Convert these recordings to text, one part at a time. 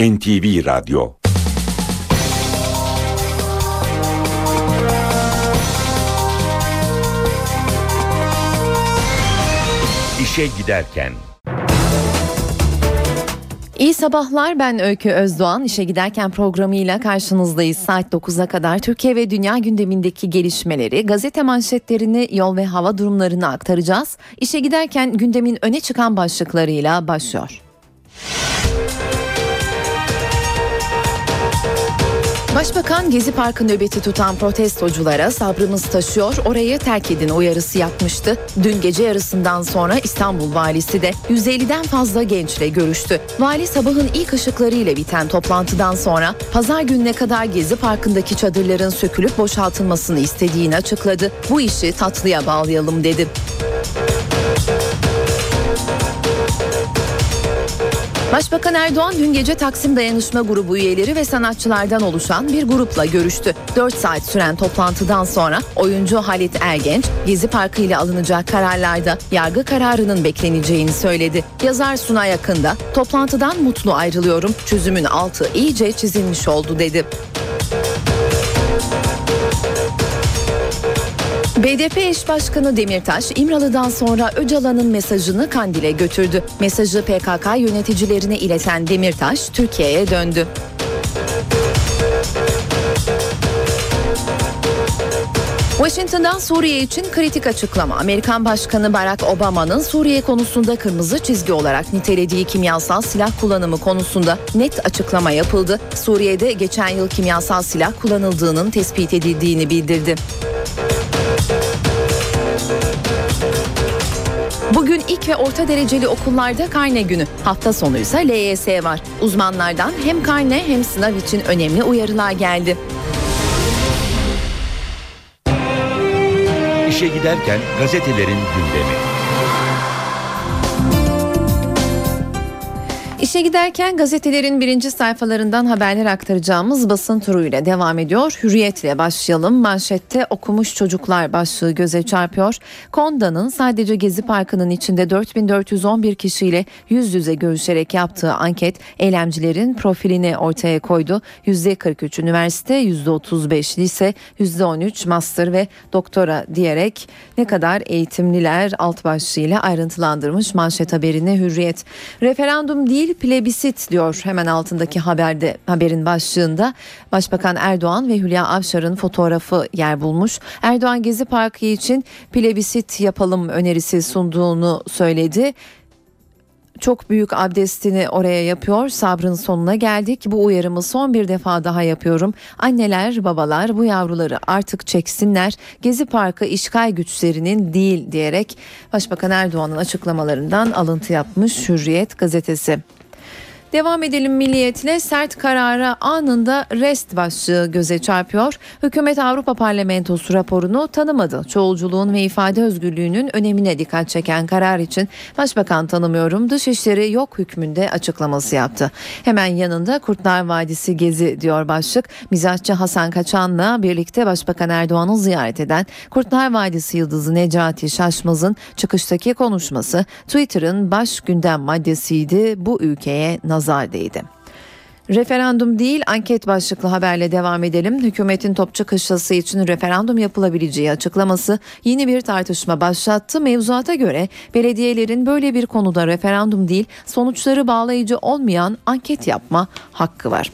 NTV Radyo İşe Giderken İyi sabahlar ben Öykü Özdoğan. İşe giderken programıyla karşınızdayız. Saat 9'a kadar Türkiye ve dünya gündemindeki gelişmeleri, gazete manşetlerini, yol ve hava durumlarını aktaracağız. İşe giderken gündemin öne çıkan başlıklarıyla başlıyor. Başbakan Gezi Parkı nöbeti tutan protestoculara sabrımız taşıyor orayı terk edin uyarısı yapmıştı. Dün gece yarısından sonra İstanbul valisi de 150'den fazla gençle görüştü. Vali sabahın ilk ışıklarıyla biten toplantıdan sonra pazar gününe kadar Gezi Parkı'ndaki çadırların sökülüp boşaltılmasını istediğini açıkladı. Bu işi tatlıya bağlayalım dedi. Başbakan Erdoğan dün gece Taksim Dayanışma Grubu üyeleri ve sanatçılardan oluşan bir grupla görüştü. 4 saat süren toplantıdan sonra oyuncu Halit Ergenç, Gezi Parkı ile alınacak kararlarda yargı kararının bekleneceğini söyledi. Yazar Suna Yakında, toplantıdan mutlu ayrılıyorum, çözümün altı iyice çizilmiş oldu dedi. BDP eş başkanı Demirtaş, İmralı'dan sonra Öcalan'ın mesajını Kandil'e götürdü. Mesajı PKK yöneticilerine ileten Demirtaş, Türkiye'ye döndü. Washington'dan Suriye için kritik açıklama. Amerikan Başkanı Barack Obama'nın Suriye konusunda kırmızı çizgi olarak nitelediği kimyasal silah kullanımı konusunda net açıklama yapıldı. Suriye'de geçen yıl kimyasal silah kullanıldığının tespit edildiğini bildirdi. Bugün ilk ve orta dereceli okullarda karne günü. Hafta sonu ise LYS var. Uzmanlardan hem karne hem sınav için önemli uyarılar geldi. İşe giderken gazetelerin gündemi. İşe giderken gazetelerin birinci sayfalarından haberler aktaracağımız basın turuyla devam ediyor. Hürriyetle başlayalım. Manşette okumuş çocuklar başlığı göze çarpıyor. Konda'nın sadece Gezi Parkı'nın içinde 4411 kişiyle yüz yüze görüşerek yaptığı anket eylemcilerin profilini ortaya koydu. %43 üniversite, %35 lise, %13 master ve doktora diyerek ne kadar eğitimliler alt başlığıyla ayrıntılandırmış manşet haberini Hürriyet. Referandum değil plebisit diyor hemen altındaki haberde haberin başlığında. Başbakan Erdoğan ve Hülya Avşar'ın fotoğrafı yer bulmuş. Erdoğan Gezi Parkı için plebisit yapalım önerisi sunduğunu söyledi çok büyük abdestini oraya yapıyor. Sabrın sonuna geldik. Bu uyarımı son bir defa daha yapıyorum. Anneler, babalar bu yavruları artık çeksinler. Gezi Parkı işgal güçlerinin değil diyerek Başbakan Erdoğan'ın açıklamalarından alıntı yapmış Hürriyet gazetesi. Devam edelim milliyetle sert karara anında rest başlığı göze çarpıyor. Hükümet Avrupa Parlamentosu raporunu tanımadı. Çoğulculuğun ve ifade özgürlüğünün önemine dikkat çeken karar için Başbakan tanımıyorum dışişleri yok hükmünde açıklaması yaptı. Hemen yanında Kurtlar Vadisi gezi diyor başlık. Mizahçı Hasan Kaçan'la birlikte Başbakan Erdoğan'ı ziyaret eden Kurtlar Vadisi yıldızı Necati Şaşmaz'ın çıkıştaki konuşması Twitter'ın baş gündem maddesiydi. Bu ülkeye nazar nazar değdi. Referandum değil anket başlıklı haberle devam edelim. Hükümetin Topçu Kışlası için referandum yapılabileceği açıklaması yeni bir tartışma başlattı. Mevzuata göre belediyelerin böyle bir konuda referandum değil sonuçları bağlayıcı olmayan anket yapma hakkı var.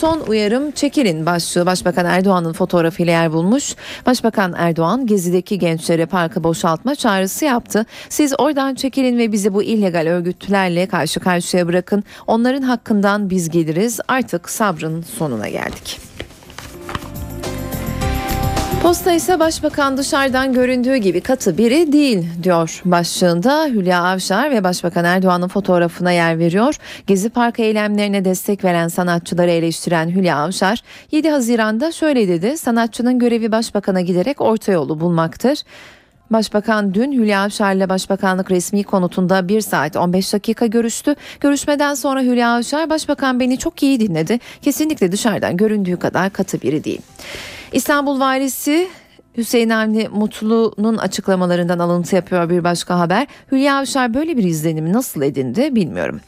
Son uyarım çekilin başlığı Başbakan Erdoğan'ın fotoğrafıyla yer bulmuş. Başbakan Erdoğan gezideki gençlere parkı boşaltma çağrısı yaptı. Siz oradan çekilin ve bizi bu illegal örgütlerle karşı karşıya bırakın. Onların hakkından biz geliriz. Artık sabrın sonuna geldik. Posta ise başbakan dışarıdan göründüğü gibi katı biri değil diyor başlığında Hülya Avşar ve Başbakan Erdoğan'ın fotoğrafına yer veriyor. Gezi Park eylemlerine destek veren sanatçıları eleştiren Hülya Avşar 7 Haziran'da şöyle dedi sanatçının görevi başbakana giderek orta yolu bulmaktır. Başbakan dün Hülya Avşar Başbakanlık resmi konutunda 1 saat 15 dakika görüştü. Görüşmeden sonra Hülya Avşar Başbakan beni çok iyi dinledi. Kesinlikle dışarıdan göründüğü kadar katı biri değil. İstanbul Valisi Hüseyin Avni Mutlu'nun açıklamalarından alıntı yapıyor bir başka haber. Hülya Avşar böyle bir izlenimi nasıl edindi bilmiyorum.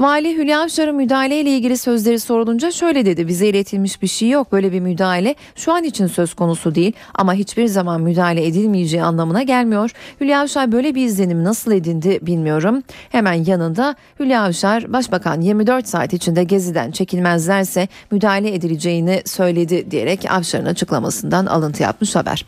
Vali Hülya Avşar'ın müdahaleyle ilgili sözleri sorulunca şöyle dedi. Bize iletilmiş bir şey yok. Böyle bir müdahale şu an için söz konusu değil ama hiçbir zaman müdahale edilmeyeceği anlamına gelmiyor. Hülya Avşar böyle bir izlenim nasıl edindi bilmiyorum. Hemen yanında Hülya Avşar Başbakan 24 saat içinde geziden çekilmezlerse müdahale edileceğini söyledi diyerek Avşar'ın açıklamasından alıntı yapmış haber.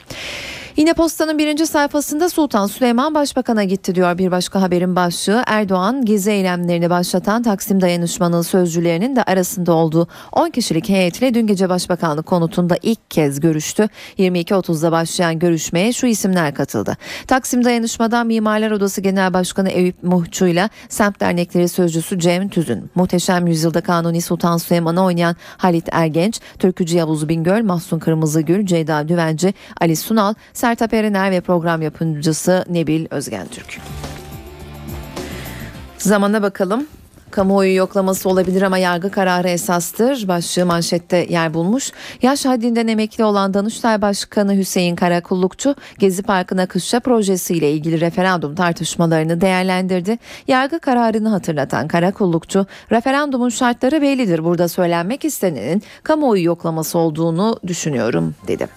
Yine postanın birinci sayfasında Sultan Süleyman Başbakan'a gitti diyor bir başka haberin başlığı. Erdoğan gezi eylemlerini başlatan Taksim Dayanışmanı sözcülerinin de arasında olduğu 10 kişilik heyetle dün gece Başbakanlık konutunda ilk kez görüştü. 22.30'da başlayan görüşmeye şu isimler katıldı. Taksim Dayanışma'dan Mimarlar Odası Genel Başkanı Eyüp Muhçu ile Semt Dernekleri Sözcüsü Cem Tüzün, Muhteşem Yüzyılda Kanuni Sultan Süleyman'ı oynayan Halit Ergenç, Türkücü Yavuz Bingöl, Mahsun Kırmızıgül, Ceyda Düvenci, Ali Sunal, Sertap Erener ve program yapımcısı Nebil Özgen Türk. Zamana bakalım. Kamuoyu yoklaması olabilir ama yargı kararı esastır. Başlığı manşette yer bulmuş. Yaş haddinden emekli olan Danıştay Başkanı Hüseyin Karakullukçu Gezi Parkı'na kışla projesiyle ilgili referandum tartışmalarını değerlendirdi. Yargı kararını hatırlatan Karakullukçu, referandumun şartları bellidir. Burada söylenmek istenenin kamuoyu yoklaması olduğunu düşünüyorum dedi.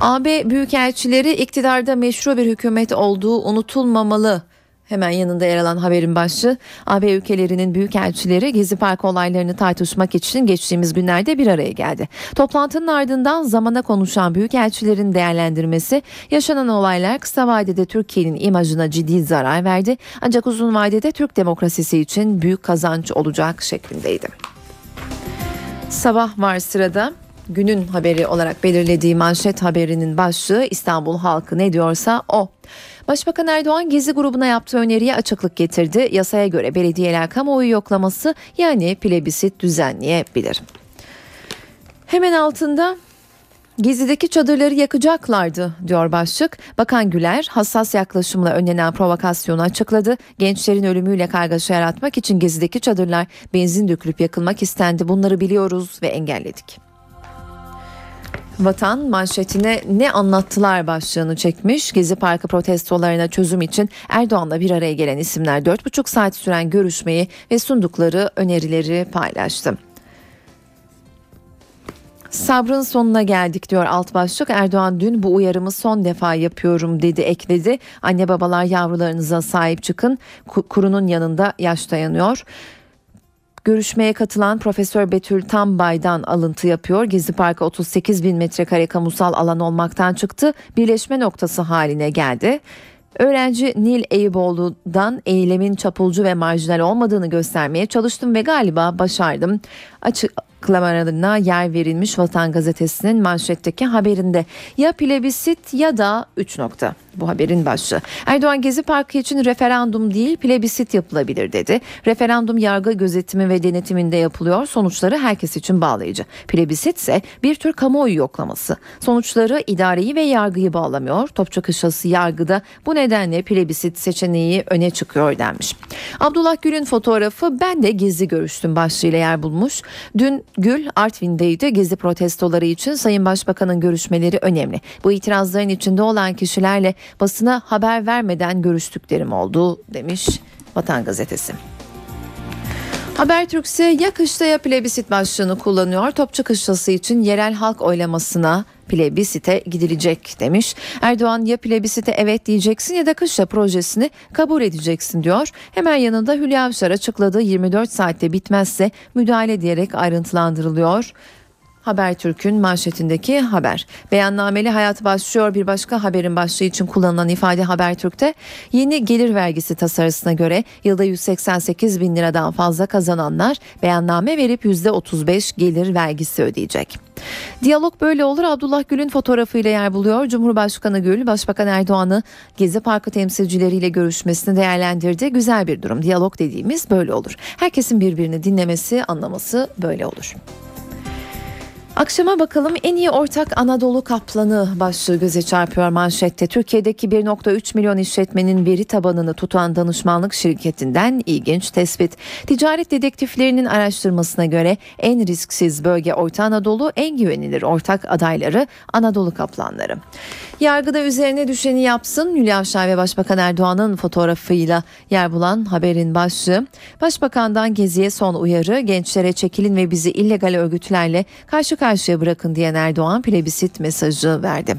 AB büyükelçileri iktidarda meşru bir hükümet olduğu unutulmamalı. Hemen yanında yer alan haberin başlığı AB ülkelerinin büyükelçileri Gezi Parkı olaylarını tartışmak için geçtiğimiz günlerde bir araya geldi. Toplantının ardından zamana konuşan büyükelçilerin değerlendirmesi yaşanan olaylar kısa vadede Türkiye'nin imajına ciddi zarar verdi ancak uzun vadede Türk demokrasisi için büyük kazanç olacak şeklindeydi. Sabah var sırada günün haberi olarak belirlediği manşet haberinin başlığı İstanbul halkı ne diyorsa o. Başbakan Erdoğan Gezi grubuna yaptığı öneriye açıklık getirdi. Yasaya göre belediyeler kamuoyu yoklaması yani plebisit düzenleyebilir. Hemen altında Gezi'deki çadırları yakacaklardı diyor başlık. Bakan Güler hassas yaklaşımla önlenen provokasyonu açıkladı. Gençlerin ölümüyle kargaşa yaratmak için Gezi'deki çadırlar benzin dökülüp yakılmak istendi. Bunları biliyoruz ve engelledik. Vatan manşetine ne anlattılar başlığını çekmiş. Gezi Parkı protestolarına çözüm için Erdoğan'la bir araya gelen isimler 4,5 saat süren görüşmeyi ve sundukları önerileri paylaştı. Sabrın sonuna geldik diyor alt başlık. Erdoğan dün bu uyarımı son defa yapıyorum dedi ekledi. Anne babalar yavrularınıza sahip çıkın. Kurunun yanında yaş dayanıyor. Görüşmeye katılan Profesör Betül Tambay'dan alıntı yapıyor. Gezi Parkı 38 bin metrekare kamusal alan olmaktan çıktı. Birleşme noktası haline geldi. Öğrenci Nil Eyüboğlu'dan eylemin çapulcu ve marjinal olmadığını göstermeye çalıştım ve galiba başardım. Açık açıklamalarına yer verilmiş Vatan Gazetesi'nin manşetteki haberinde. Ya plebisit ya da 3 nokta bu haberin başlığı. Erdoğan Gezi Parkı için referandum değil plebisit yapılabilir dedi. Referandum yargı gözetimi ve denetiminde yapılıyor. Sonuçları herkes için bağlayıcı. Plebisit ise bir tür kamuoyu yoklaması. Sonuçları idareyi ve yargıyı bağlamıyor. Topçu kışlası yargıda bu nedenle plebisit seçeneği öne çıkıyor denmiş. Abdullah Gül'ün fotoğrafı ben de gizli görüştüm başlığıyla yer bulmuş. Dün Gül Artvin'deydi. Gezi protestoları için Sayın Başbakan'ın görüşmeleri önemli. Bu itirazların içinde olan kişilerle basına haber vermeden görüştüklerim oldu demiş Vatan Gazetesi. Habertürk ise ya kışta ya plebisit başlığını kullanıyor. Topçu kışlası için yerel halk oylamasına plebisite gidilecek demiş. Erdoğan ya plebisite evet diyeceksin ya da kışla projesini kabul edeceksin diyor. Hemen yanında Hülya Avşar açıkladığı 24 saatte bitmezse müdahale diyerek ayrıntılandırılıyor. Habertürk'ün manşetindeki haber. Beyannameli hayat başlıyor bir başka haberin başlığı için kullanılan ifade Habertürk'te yeni gelir vergisi tasarısına göre yılda 188 bin liradan fazla kazananlar beyanname verip %35 gelir vergisi ödeyecek. Diyalog böyle olur Abdullah Gül'ün fotoğrafıyla yer buluyor. Cumhurbaşkanı Gül, Başbakan Erdoğan'ı Gezi Parkı temsilcileriyle görüşmesini değerlendirdi. Güzel bir durum. Diyalog dediğimiz böyle olur. Herkesin birbirini dinlemesi, anlaması böyle olur. Akşama bakalım en iyi ortak Anadolu kaplanı başlığı göze çarpıyor manşette. Türkiye'deki 1.3 milyon işletmenin veri tabanını tutan danışmanlık şirketinden ilginç tespit. Ticaret dedektiflerinin araştırmasına göre en risksiz bölge Orta Anadolu, en güvenilir ortak adayları Anadolu kaplanları. Yargıda üzerine düşeni yapsın Hülya Avşar ve Başbakan Erdoğan'ın fotoğrafıyla yer bulan haberin başlığı. Başbakandan Gezi'ye son uyarı gençlere çekilin ve bizi illegal örgütlerle karşı karşıya bırakın diyen Erdoğan plebisit mesajı verdi.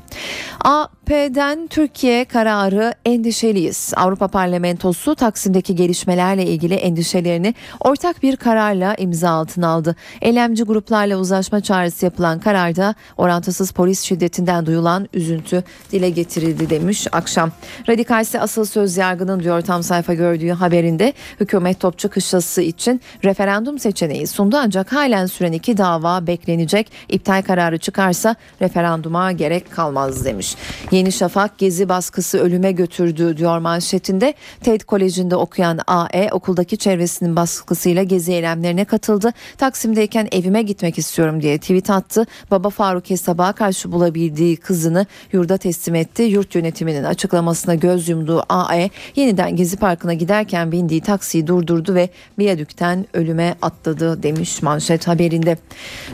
AP'den Türkiye kararı endişeliyiz. Avrupa Parlamentosu Taksim'deki gelişmelerle ilgili endişelerini ortak bir kararla imza altına aldı. Eylemci gruplarla uzlaşma çağrısı yapılan kararda orantısız polis şiddetinden duyulan üzüntü dile getirildi demiş akşam. Radikalse asıl söz yargının diyor tam sayfa gördüğü haberinde hükümet Topçu Kışlası için referandum seçeneği sundu ancak halen süren iki dava beklenecek. İptal kararı çıkarsa referanduma gerek kalmaz demiş. Yeni Şafak gezi baskısı ölüme götürdü diyor manşetinde. TED Koleji'nde okuyan AE okuldaki çevresinin baskısıyla gezi eylemlerine katıldı. Taksim'deyken evime gitmek istiyorum diye tweet attı. Baba Faruk Hesab'a karşı bulabildiği kızını yurda teslim etti. Yurt yönetiminin açıklamasına göz yumduğu AE yeniden Gezi Parkı'na giderken bindiği taksiyi durdurdu ve viyadükten ölüme atladı demiş manşet haberinde.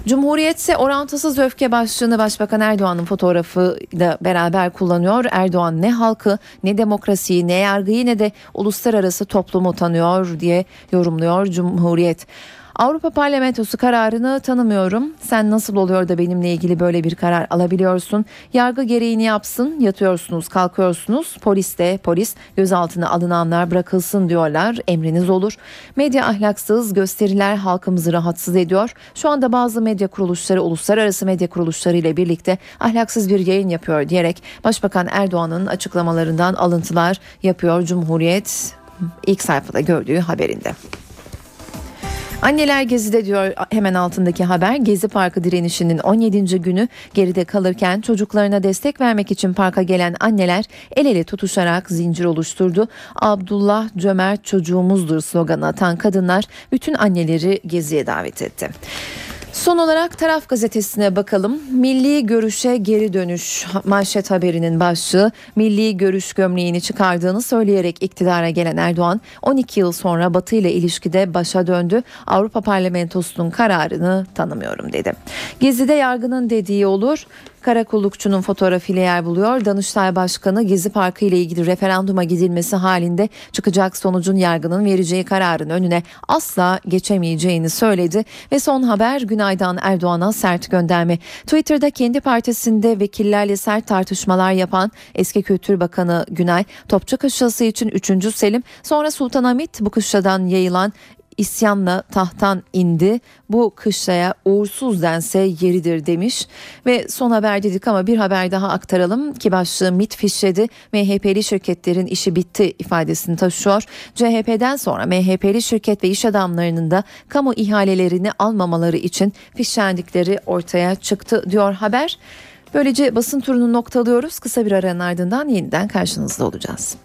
Cumhuriyet ise orantısız öfke başlığını Başbakan Erdoğan'ın fotoğrafı da beraber kullanıyor. Erdoğan ne halkı ne demokrasiyi ne yargıyı ne de uluslararası toplumu tanıyor diye yorumluyor Cumhuriyet. Avrupa Parlamentosu kararını tanımıyorum. Sen nasıl oluyor da benimle ilgili böyle bir karar alabiliyorsun? Yargı gereğini yapsın. Yatıyorsunuz, kalkıyorsunuz. Polis de polis gözaltına alınanlar bırakılsın diyorlar. Emriniz olur. Medya ahlaksız gösteriler halkımızı rahatsız ediyor. Şu anda bazı medya kuruluşları uluslararası medya kuruluşları ile birlikte ahlaksız bir yayın yapıyor diyerek Başbakan Erdoğan'ın açıklamalarından alıntılar yapıyor Cumhuriyet ilk sayfada gördüğü haberinde. Anneler Gezi'de diyor hemen altındaki haber Gezi Parkı direnişinin 17. günü geride kalırken çocuklarına destek vermek için parka gelen anneler el ele tutuşarak zincir oluşturdu. Abdullah Cömert çocuğumuzdur sloganı atan kadınlar bütün anneleri Gezi'ye davet etti. Son olarak Taraf Gazetesi'ne bakalım. Milli Görüş'e geri dönüş manşet haberinin başlığı Milli Görüş gömleğini çıkardığını söyleyerek iktidara gelen Erdoğan 12 yıl sonra Batı ile ilişkide başa döndü. Avrupa Parlamentosu'nun kararını tanımıyorum dedi. Gezi'de yargının dediği olur. Karakullukçunun fotoğrafıyla yer buluyor. Danıştay Başkanı Gezi Parkı ile ilgili referanduma gidilmesi halinde çıkacak sonucun yargının vereceği kararın önüne asla geçemeyeceğini söyledi ve son haber Günay'dan Erdoğan'a sert gönderme. Twitter'da kendi partisinde vekillerle sert tartışmalar yapan eski Kültür Bakanı Günay, Topçu Kışlası için 3. Selim, sonra Sultanahmet bu kışladan yayılan isyanla tahttan indi. Bu kışlaya uğursuz dense yeridir demiş. Ve son haber dedik ama bir haber daha aktaralım ki başlığı MIT fişledi. MHP'li şirketlerin işi bitti ifadesini taşıyor. CHP'den sonra MHP'li şirket ve iş adamlarının da kamu ihalelerini almamaları için fişlendikleri ortaya çıktı diyor haber. Böylece basın turunu noktalıyoruz. Kısa bir aranın ardından yeniden karşınızda olacağız.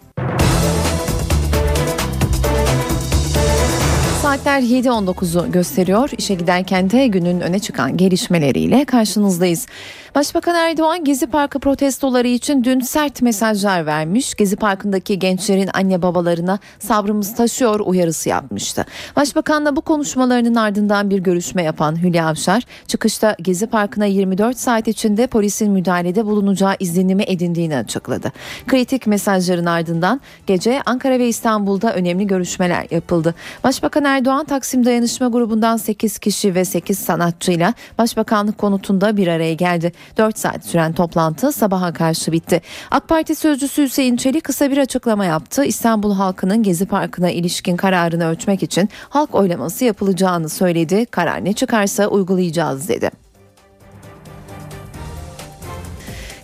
Saatler 7.19'u gösteriyor. İşe giderken de günün öne çıkan gelişmeleriyle karşınızdayız. Başbakan Erdoğan Gezi Parkı protestoları için dün sert mesajlar vermiş. Gezi Parkı'ndaki gençlerin anne babalarına sabrımız taşıyor uyarısı yapmıştı. Başbakanla bu konuşmalarının ardından bir görüşme yapan Hülya Avşar çıkışta Gezi Parkı'na 24 saat içinde polisin müdahalede bulunacağı izlenimi edindiğini açıkladı. Kritik mesajların ardından gece Ankara ve İstanbul'da önemli görüşmeler yapıldı. Başbakan Erdoğan Taksim Dayanışma Grubu'ndan 8 kişi ve 8 sanatçıyla Başbakanlık konutunda bir araya geldi. 4 saat süren toplantı sabaha karşı bitti. AK Parti sözcüsü Hüseyin Çelik kısa bir açıklama yaptı. İstanbul halkının Gezi Parkı'na ilişkin kararını ölçmek için halk oylaması yapılacağını söyledi. Karar ne çıkarsa uygulayacağız dedi.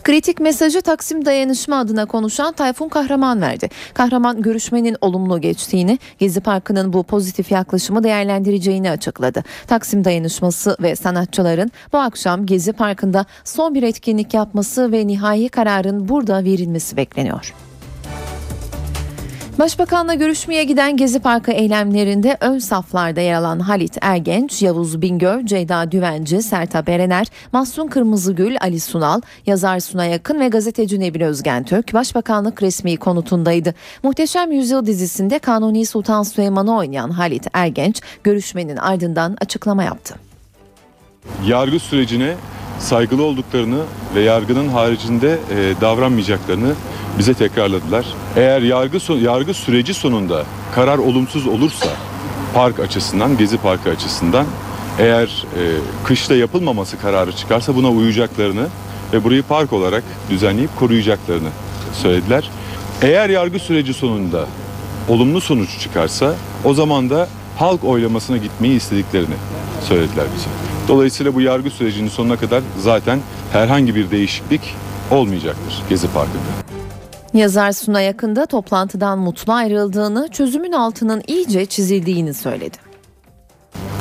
Kritik mesajı Taksim Dayanışma adına konuşan Tayfun Kahraman verdi. Kahraman görüşmenin olumlu geçtiğini, Gezi Parkı'nın bu pozitif yaklaşımı değerlendireceğini açıkladı. Taksim Dayanışması ve sanatçıların bu akşam Gezi Parkı'nda son bir etkinlik yapması ve nihai kararın burada verilmesi bekleniyor. Başbakanla görüşmeye giden Gezi Parkı eylemlerinde ön saflarda yer alan Halit Ergenç, Yavuz Bingöl, Ceyda Düvenci, Sertab Erener, Mahsun Kırmızıgül, Ali Sunal, yazar Suna Yakın ve gazeteci Nebil Özgen Türk Başbakanlık resmi konutundaydı. Muhteşem Yüzyıl dizisinde Kanuni Sultan Süleyman'ı oynayan Halit Ergenç görüşmenin ardından açıklama yaptı. Yargı sürecine saygılı olduklarını ve yargının haricinde e, davranmayacaklarını bize tekrarladılar. Eğer yargı yargı süreci sonunda karar olumsuz olursa park açısından, Gezi Parkı açısından eğer e, kışta yapılmaması kararı çıkarsa buna uyacaklarını ve burayı park olarak düzenleyip koruyacaklarını söylediler. Eğer yargı süreci sonunda olumlu sonuç çıkarsa o zaman da halk oylamasına gitmeyi istediklerini söylediler bize. Dolayısıyla bu yargı sürecinin sonuna kadar zaten herhangi bir değişiklik olmayacaktır Gezi Parkı'nda. Yazar Suna Yakın'da toplantıdan mutlu ayrıldığını, çözümün altının iyice çizildiğini söyledi.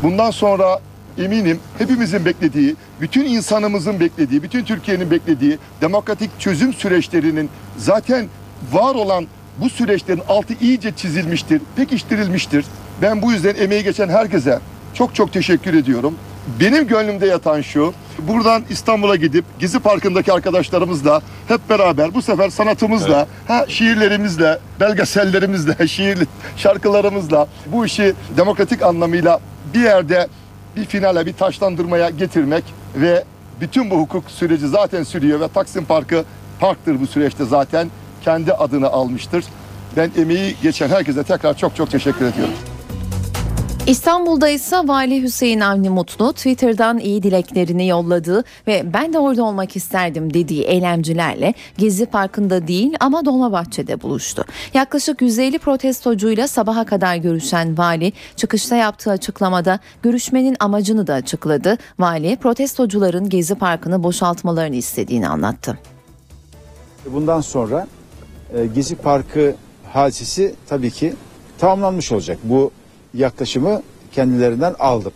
Bundan sonra eminim hepimizin beklediği, bütün insanımızın beklediği, bütün Türkiye'nin beklediği demokratik çözüm süreçlerinin zaten var olan bu süreçlerin altı iyice çizilmiştir, pekiştirilmiştir. Ben bu yüzden emeği geçen herkese çok çok teşekkür ediyorum. Benim gönlümde yatan şu, buradan İstanbul'a gidip Gezi Parkı'ndaki arkadaşlarımızla hep beraber bu sefer sanatımızla, ha, şiirlerimizle, belgesellerimizle, şiir şarkılarımızla bu işi demokratik anlamıyla bir yerde bir finale, bir taşlandırmaya getirmek ve bütün bu hukuk süreci zaten sürüyor ve Taksim Parkı parktır bu süreçte zaten kendi adını almıştır. Ben emeği geçen herkese tekrar çok çok teşekkür ediyorum. İstanbul'da ise Vali Hüseyin Avni Mutlu Twitter'dan iyi dileklerini yolladığı ve ben de orada olmak isterdim dediği eylemcilerle Gezi Parkı'nda değil ama Dolmabahçe'de buluştu. Yaklaşık 150 protestocuyla sabaha kadar görüşen vali çıkışta yaptığı açıklamada görüşmenin amacını da açıkladı. Vali protestocuların Gezi Parkı'nı boşaltmalarını istediğini anlattı. Bundan sonra e, Gezi Parkı hadisesi tabii ki tamamlanmış olacak. Bu yaklaşımı kendilerinden aldım.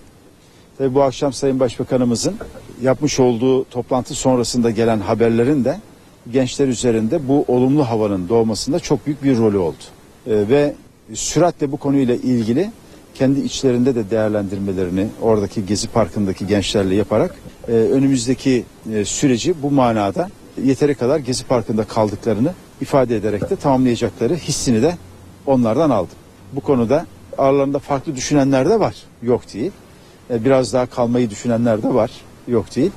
Tabii bu akşam Sayın Başbakanımızın yapmış olduğu toplantı sonrasında gelen haberlerin de gençler üzerinde bu olumlu havanın doğmasında çok büyük bir rolü oldu. E, ve süratle bu konuyla ilgili kendi içlerinde de değerlendirmelerini oradaki Gezi Parkı'ndaki gençlerle yaparak e, önümüzdeki e, süreci bu manada yeteri kadar Gezi Parkı'nda kaldıklarını ifade ederek de tamamlayacakları hissini de onlardan aldım. Bu konuda aralarında farklı düşünenler de var. Yok değil. E, Biraz daha kalmayı düşünenler de var. Yok değil.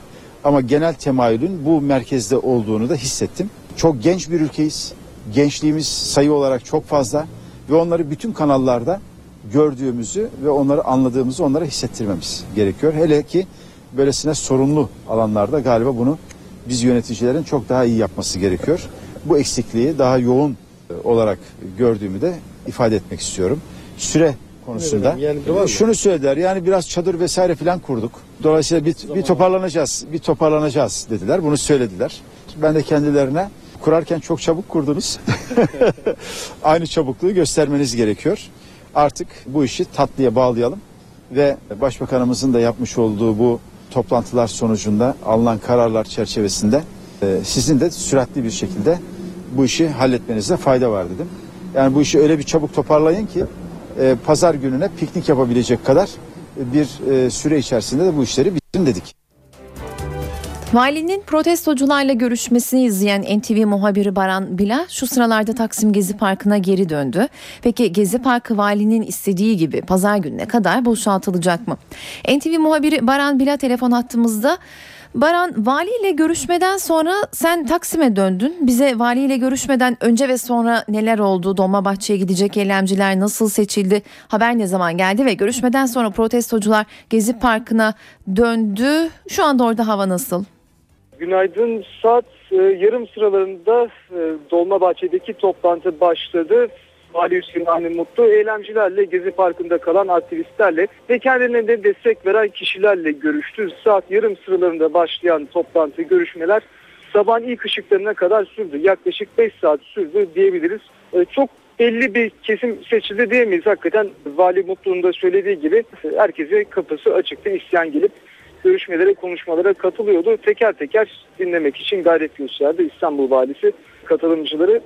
Ama genel temayülün bu merkezde olduğunu da hissettim. Çok genç bir ülkeyiz. Gençliğimiz sayı olarak çok fazla ve onları bütün kanallarda gördüğümüzü ve onları anladığımızı onlara hissettirmemiz gerekiyor. Hele ki böylesine sorunlu alanlarda galiba bunu biz yöneticilerin çok daha iyi yapması gerekiyor. Bu eksikliği daha yoğun e, olarak gördüğümü de ifade etmek istiyorum. Süre konusunda şunu söylediler yani biraz çadır vesaire filan kurduk. Dolayısıyla bir, bir toparlanacağız, bir toparlanacağız dediler. Bunu söylediler. Ben de kendilerine kurarken çok çabuk kurdunuz. Aynı çabukluğu göstermeniz gerekiyor. Artık bu işi tatlıya bağlayalım ve başbakanımızın da yapmış olduğu bu toplantılar sonucunda alınan kararlar çerçevesinde e, sizin de süratli bir şekilde bu işi halletmenizde fayda var dedim. Yani bu işi öyle bir çabuk toparlayın ki e, pazar gününe piknik yapabilecek kadar bir e, süre içerisinde de bu işleri bitirin dedik. Valinin protestocularla görüşmesini izleyen NTV muhabiri Baran Bila şu sıralarda Taksim Gezi Parkı'na geri döndü. Peki Gezi Parkı valinin istediği gibi pazar gününe kadar boşaltılacak mı? NTV muhabiri Baran Bila telefon hattımızda. Baran valiyle görüşmeden sonra sen Taksim'e döndün. Bize valiyle görüşmeden önce ve sonra neler oldu? Dolmabahçe'ye gidecek eylemciler nasıl seçildi? Haber ne zaman geldi ve görüşmeden sonra protestocular Gezi Parkı'na döndü. Şu anda orada hava nasıl? Günaydın. Saat e, yarım sıralarında e, Dolmabahçe'deki toplantı başladı. Vali Hüseyin Avni Mutlu eylemcilerle Gezi Parkı'nda kalan aktivistlerle ve kendilerine de destek veren kişilerle görüştü. Saat yarım sıralarında başlayan toplantı görüşmeler sabahın ilk ışıklarına kadar sürdü. Yaklaşık 5 saat sürdü diyebiliriz. E, Çok belli bir kesim seçildi diyemeyiz. Hakikaten Vali Mutlu'nun da söylediği gibi herkese kapısı açıktı. İsteyen gelip görüşmelere, konuşmalara katılıyordu. Teker teker dinlemek için gayret gösterdi İstanbul Valisi katılımcıları.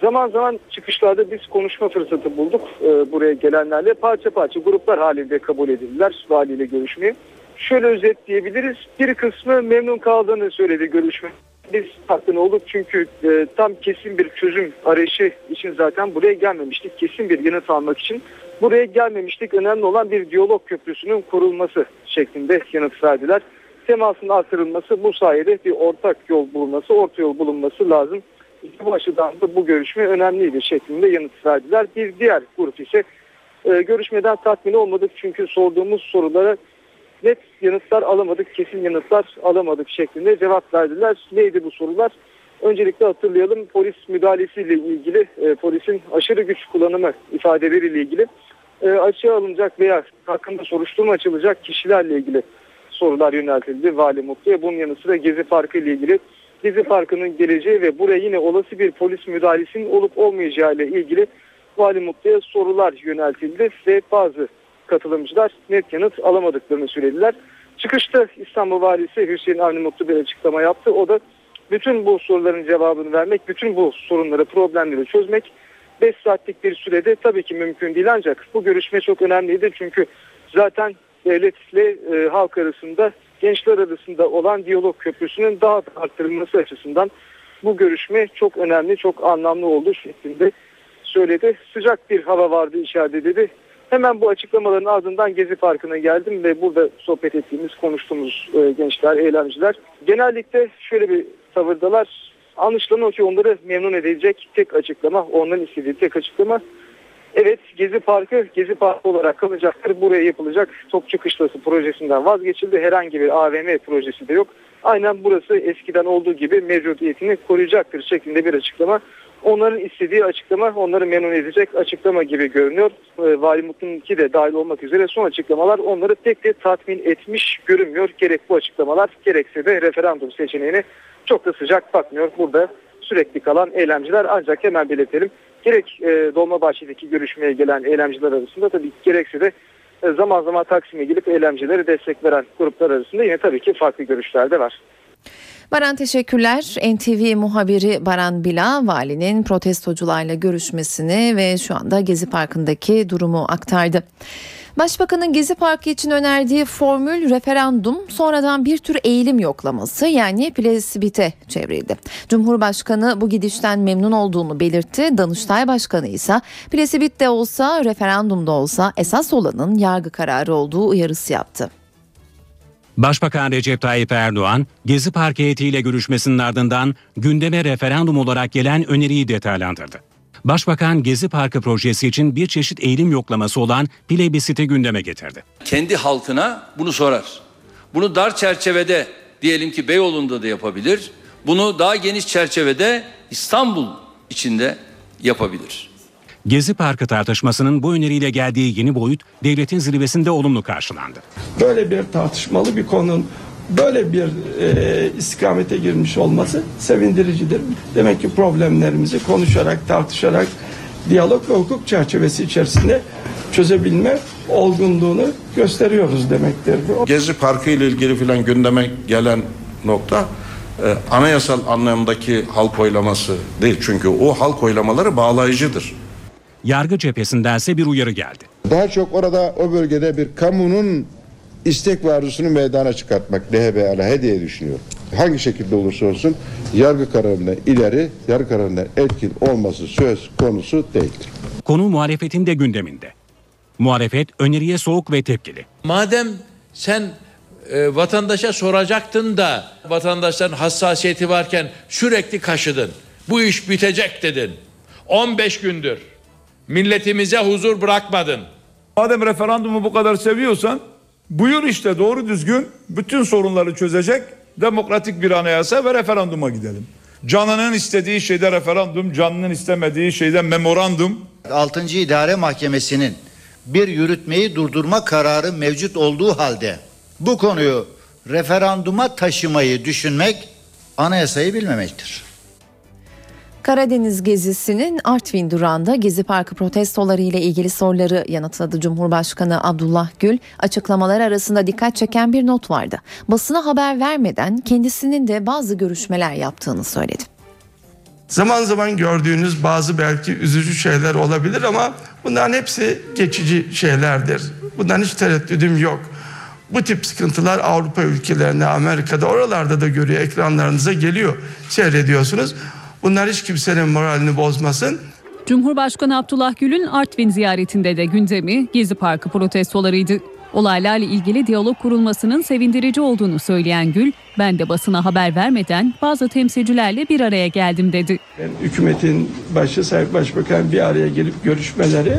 Zaman zaman çıkışlarda biz konuşma fırsatı bulduk e, buraya gelenlerle. Parça parça gruplar halinde kabul edildiler valiyle görüşmeyi. Şöyle özetleyebiliriz. Bir kısmı memnun kaldığını söyledi görüşme. Biz tatmin olduk çünkü e, tam kesin bir çözüm arayışı için zaten buraya gelmemiştik. Kesin bir yanıt almak için buraya gelmemiştik. Önemli olan bir diyalog köprüsünün kurulması şeklinde yanıt verdiler. Temasın artırılması bu sayede bir ortak yol bulunması, orta yol bulunması lazım. Bu açıdan da bu görüşme önemliydi şeklinde yanıt verdiler. Bir diğer grup ise e, görüşmeden tatmin olmadık çünkü sorduğumuz sorulara net yanıtlar alamadık, kesin yanıtlar alamadık şeklinde cevap verdiler. Neydi bu sorular? Öncelikle hatırlayalım polis müdahalesiyle ilgili, e, polisin aşırı güç kullanımı ifadeleriyle ilgili e, açığa alınacak veya hakkında soruşturma açılacak kişilerle ilgili sorular yöneltildi Vali Mutlu'ya. Bunun yanı sıra Gezi Parkı ile ilgili Gezi Parkı'nın geleceği ve buraya yine olası bir polis müdahalesinin olup olmayacağı ile ilgili Vali Mutlu'ya sorular yöneltildi ve bazı katılımcılar net yanıt alamadıklarını söylediler. Çıkışta İstanbul Valisi Hüseyin Avni Mutlu bir açıklama yaptı. O da bütün bu soruların cevabını vermek, bütün bu sorunları, problemleri çözmek 5 saatlik bir sürede tabii ki mümkün değil ancak bu görüşme çok önemliydi. Çünkü zaten devletle e, halk arasında, gençler arasında olan diyalog köprüsünün daha da arttırılması açısından bu görüşme çok önemli, çok anlamlı oldu şeklinde söyledi. Sıcak bir hava vardı içeride dedi. Hemen bu açıklamaların ardından Gezi Parkı'na geldim ve burada sohbet ettiğimiz, konuştuğumuz e, gençler, eylemciler genellikle şöyle bir tavırdalar. Anlaşılan o ki onları memnun edecek tek açıklama, onların istediği tek açıklama. Evet Gezi Parkı Gezi Parkı olarak kalacaktır. Buraya yapılacak Topçu Kışlası projesinden vazgeçildi. Herhangi bir AVM projesi de yok. Aynen burası eskiden olduğu gibi mevcudiyetini koruyacaktır şeklinde bir açıklama. Onların istediği açıklama onları memnun edecek açıklama gibi görünüyor. E, Vali Mutlu'nunki de dahil olmak üzere son açıklamalar onları pek de tatmin etmiş görünmüyor. Gerek bu açıklamalar gerekse de referandum seçeneğini çok da sıcak bakmıyor. Burada sürekli kalan eylemciler ancak hemen belirtelim. Gerek e, Dolmabahçe'deki görüşmeye gelen eylemciler arasında tabii gerekse de e, zaman zaman Taksim'e gelip eylemcileri destek veren gruplar arasında yine tabii ki farklı görüşler de var. Baran teşekkürler. NTV muhabiri Baran Bila valinin protestocularla görüşmesini ve şu anda Gezi Parkı'ndaki durumu aktardı. Başbakanın Gezi Parkı için önerdiği formül referandum sonradan bir tür eğilim yoklaması yani plebisite çevrildi. Cumhurbaşkanı bu gidişten memnun olduğunu belirtti. Danıştay Başkanı ise plebisite de olsa referandumda olsa esas olanın yargı kararı olduğu uyarısı yaptı. Başbakan Recep Tayyip Erdoğan, Gezi Park heyetiyle görüşmesinin ardından gündeme referandum olarak gelen öneriyi detaylandırdı. Başbakan Gezi Parkı projesi için bir çeşit eğilim yoklaması olan plebisite gündeme getirdi. Kendi halkına bunu sorar. Bunu dar çerçevede diyelim ki Beyoğlu'nda da yapabilir. Bunu daha geniş çerçevede İstanbul içinde yapabilir. Gezi Parkı tartışmasının bu öneriyle geldiği yeni boyut devletin zirvesinde olumlu karşılandı. Böyle bir tartışmalı bir konunun böyle bir e, istikamete girmiş olması sevindiricidir. Demek ki problemlerimizi konuşarak, tartışarak, diyalog ve hukuk çerçevesi içerisinde çözebilme olgunluğunu gösteriyoruz demektir. Gezi Parkı ile ilgili filan gündeme gelen nokta e, anayasal anlamdaki halk oylaması değil. Çünkü o halk oylamaları bağlayıcıdır. Yargı cephesindense bir uyarı geldi. Daha çok orada o bölgede bir kamunun istek ve arzusunu meydana çıkartmak DHB aleyhe diye düşünüyor. Hangi şekilde olursa olsun yargı kararına ileri, yargı kararına etkin olması söz konusu değildir. Konu muhalefetin de gündeminde. Muhalefet öneriye soğuk ve tepkili. Madem sen e, vatandaşa soracaktın da vatandaşların hassasiyeti varken sürekli kaşıdın. Bu iş bitecek dedin. 15 gündür milletimize huzur bırakmadın. Madem referandumu bu kadar seviyorsan buyur işte doğru düzgün bütün sorunları çözecek demokratik bir anayasa ve referanduma gidelim. Canının istediği şeyde referandum, canının istemediği şeyde memorandum. 6. İdare Mahkemesi'nin bir yürütmeyi durdurma kararı mevcut olduğu halde bu konuyu referanduma taşımayı düşünmek anayasayı bilmemektir. Karadeniz gezisinin Artvin durağında Gezi Parkı protestoları ile ilgili soruları yanıtladı Cumhurbaşkanı Abdullah Gül. Açıklamalar arasında dikkat çeken bir not vardı. Basına haber vermeden kendisinin de bazı görüşmeler yaptığını söyledi. Zaman zaman gördüğünüz bazı belki üzücü şeyler olabilir ama bunların hepsi geçici şeylerdir. Bundan hiç tereddüdüm yok. Bu tip sıkıntılar Avrupa ülkelerine, Amerika'da oralarda da görüyor. Ekranlarınıza geliyor. Seyrediyorsunuz. Bunlar hiç kimsenin moralini bozmasın. Cumhurbaşkanı Abdullah Gül'ün Artvin ziyaretinde de gündemi Gezi Parkı protestolarıydı. Olaylarla ilgili diyalog kurulmasının sevindirici olduğunu söyleyen Gül, ben de basına haber vermeden bazı temsilcilerle bir araya geldim dedi. Hükümetin başı Sayın Başbakan bir araya gelip görüşmeleri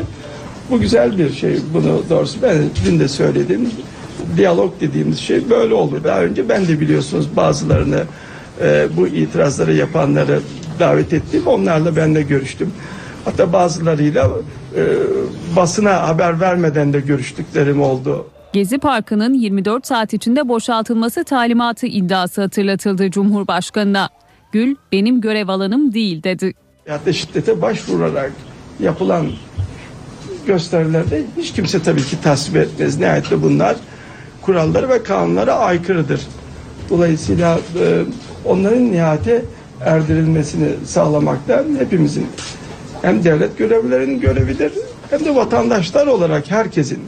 bu güzel bir şey. Bunu doğrusu ben dün de söyledim. Diyalog dediğimiz şey böyle olur. Daha önce ben de biliyorsunuz bazılarını e, bu itirazları yapanları davet ettim. Onlarla ben de görüştüm. Hatta bazılarıyla e, basına haber vermeden de görüştüklerim oldu. Gezi Parkı'nın 24 saat içinde boşaltılması talimatı iddiası hatırlatıldı Cumhurbaşkanı'na. Gül benim görev alanım değil dedi. Hatta şiddete başvurarak yapılan gösterilerde hiç kimse tabii ki tasvip etmez. Nihayetinde bunlar kurallara ve kanunlara aykırıdır. Dolayısıyla e, onların nihayete erdirilmesini sağlamakta hepimizin hem devlet görevlilerinin görevidir hem de vatandaşlar olarak herkesin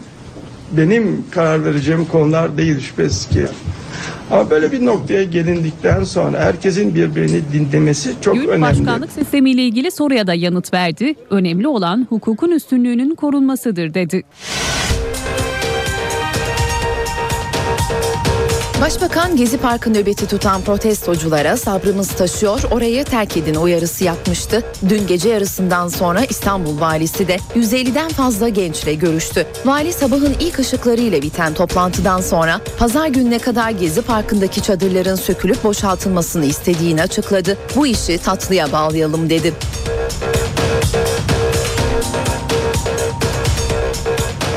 benim karar vereceğim konular değil şüphesiz ki. Ama böyle bir noktaya gelindikten sonra herkesin birbirini dinlemesi çok Gül, önemli. başkanlık sistemiyle ilgili soruya da yanıt verdi. Önemli olan hukukun üstünlüğünün korunmasıdır dedi. Başbakan Gezi Parkı nöbeti tutan protestoculara sabrımız taşıyor orayı terk edin uyarısı yapmıştı. Dün gece yarısından sonra İstanbul valisi de 150'den fazla gençle görüştü. Vali sabahın ilk ışıklarıyla biten toplantıdan sonra pazar gününe kadar Gezi Parkı'ndaki çadırların sökülüp boşaltılmasını istediğini açıkladı. Bu işi tatlıya bağlayalım dedi.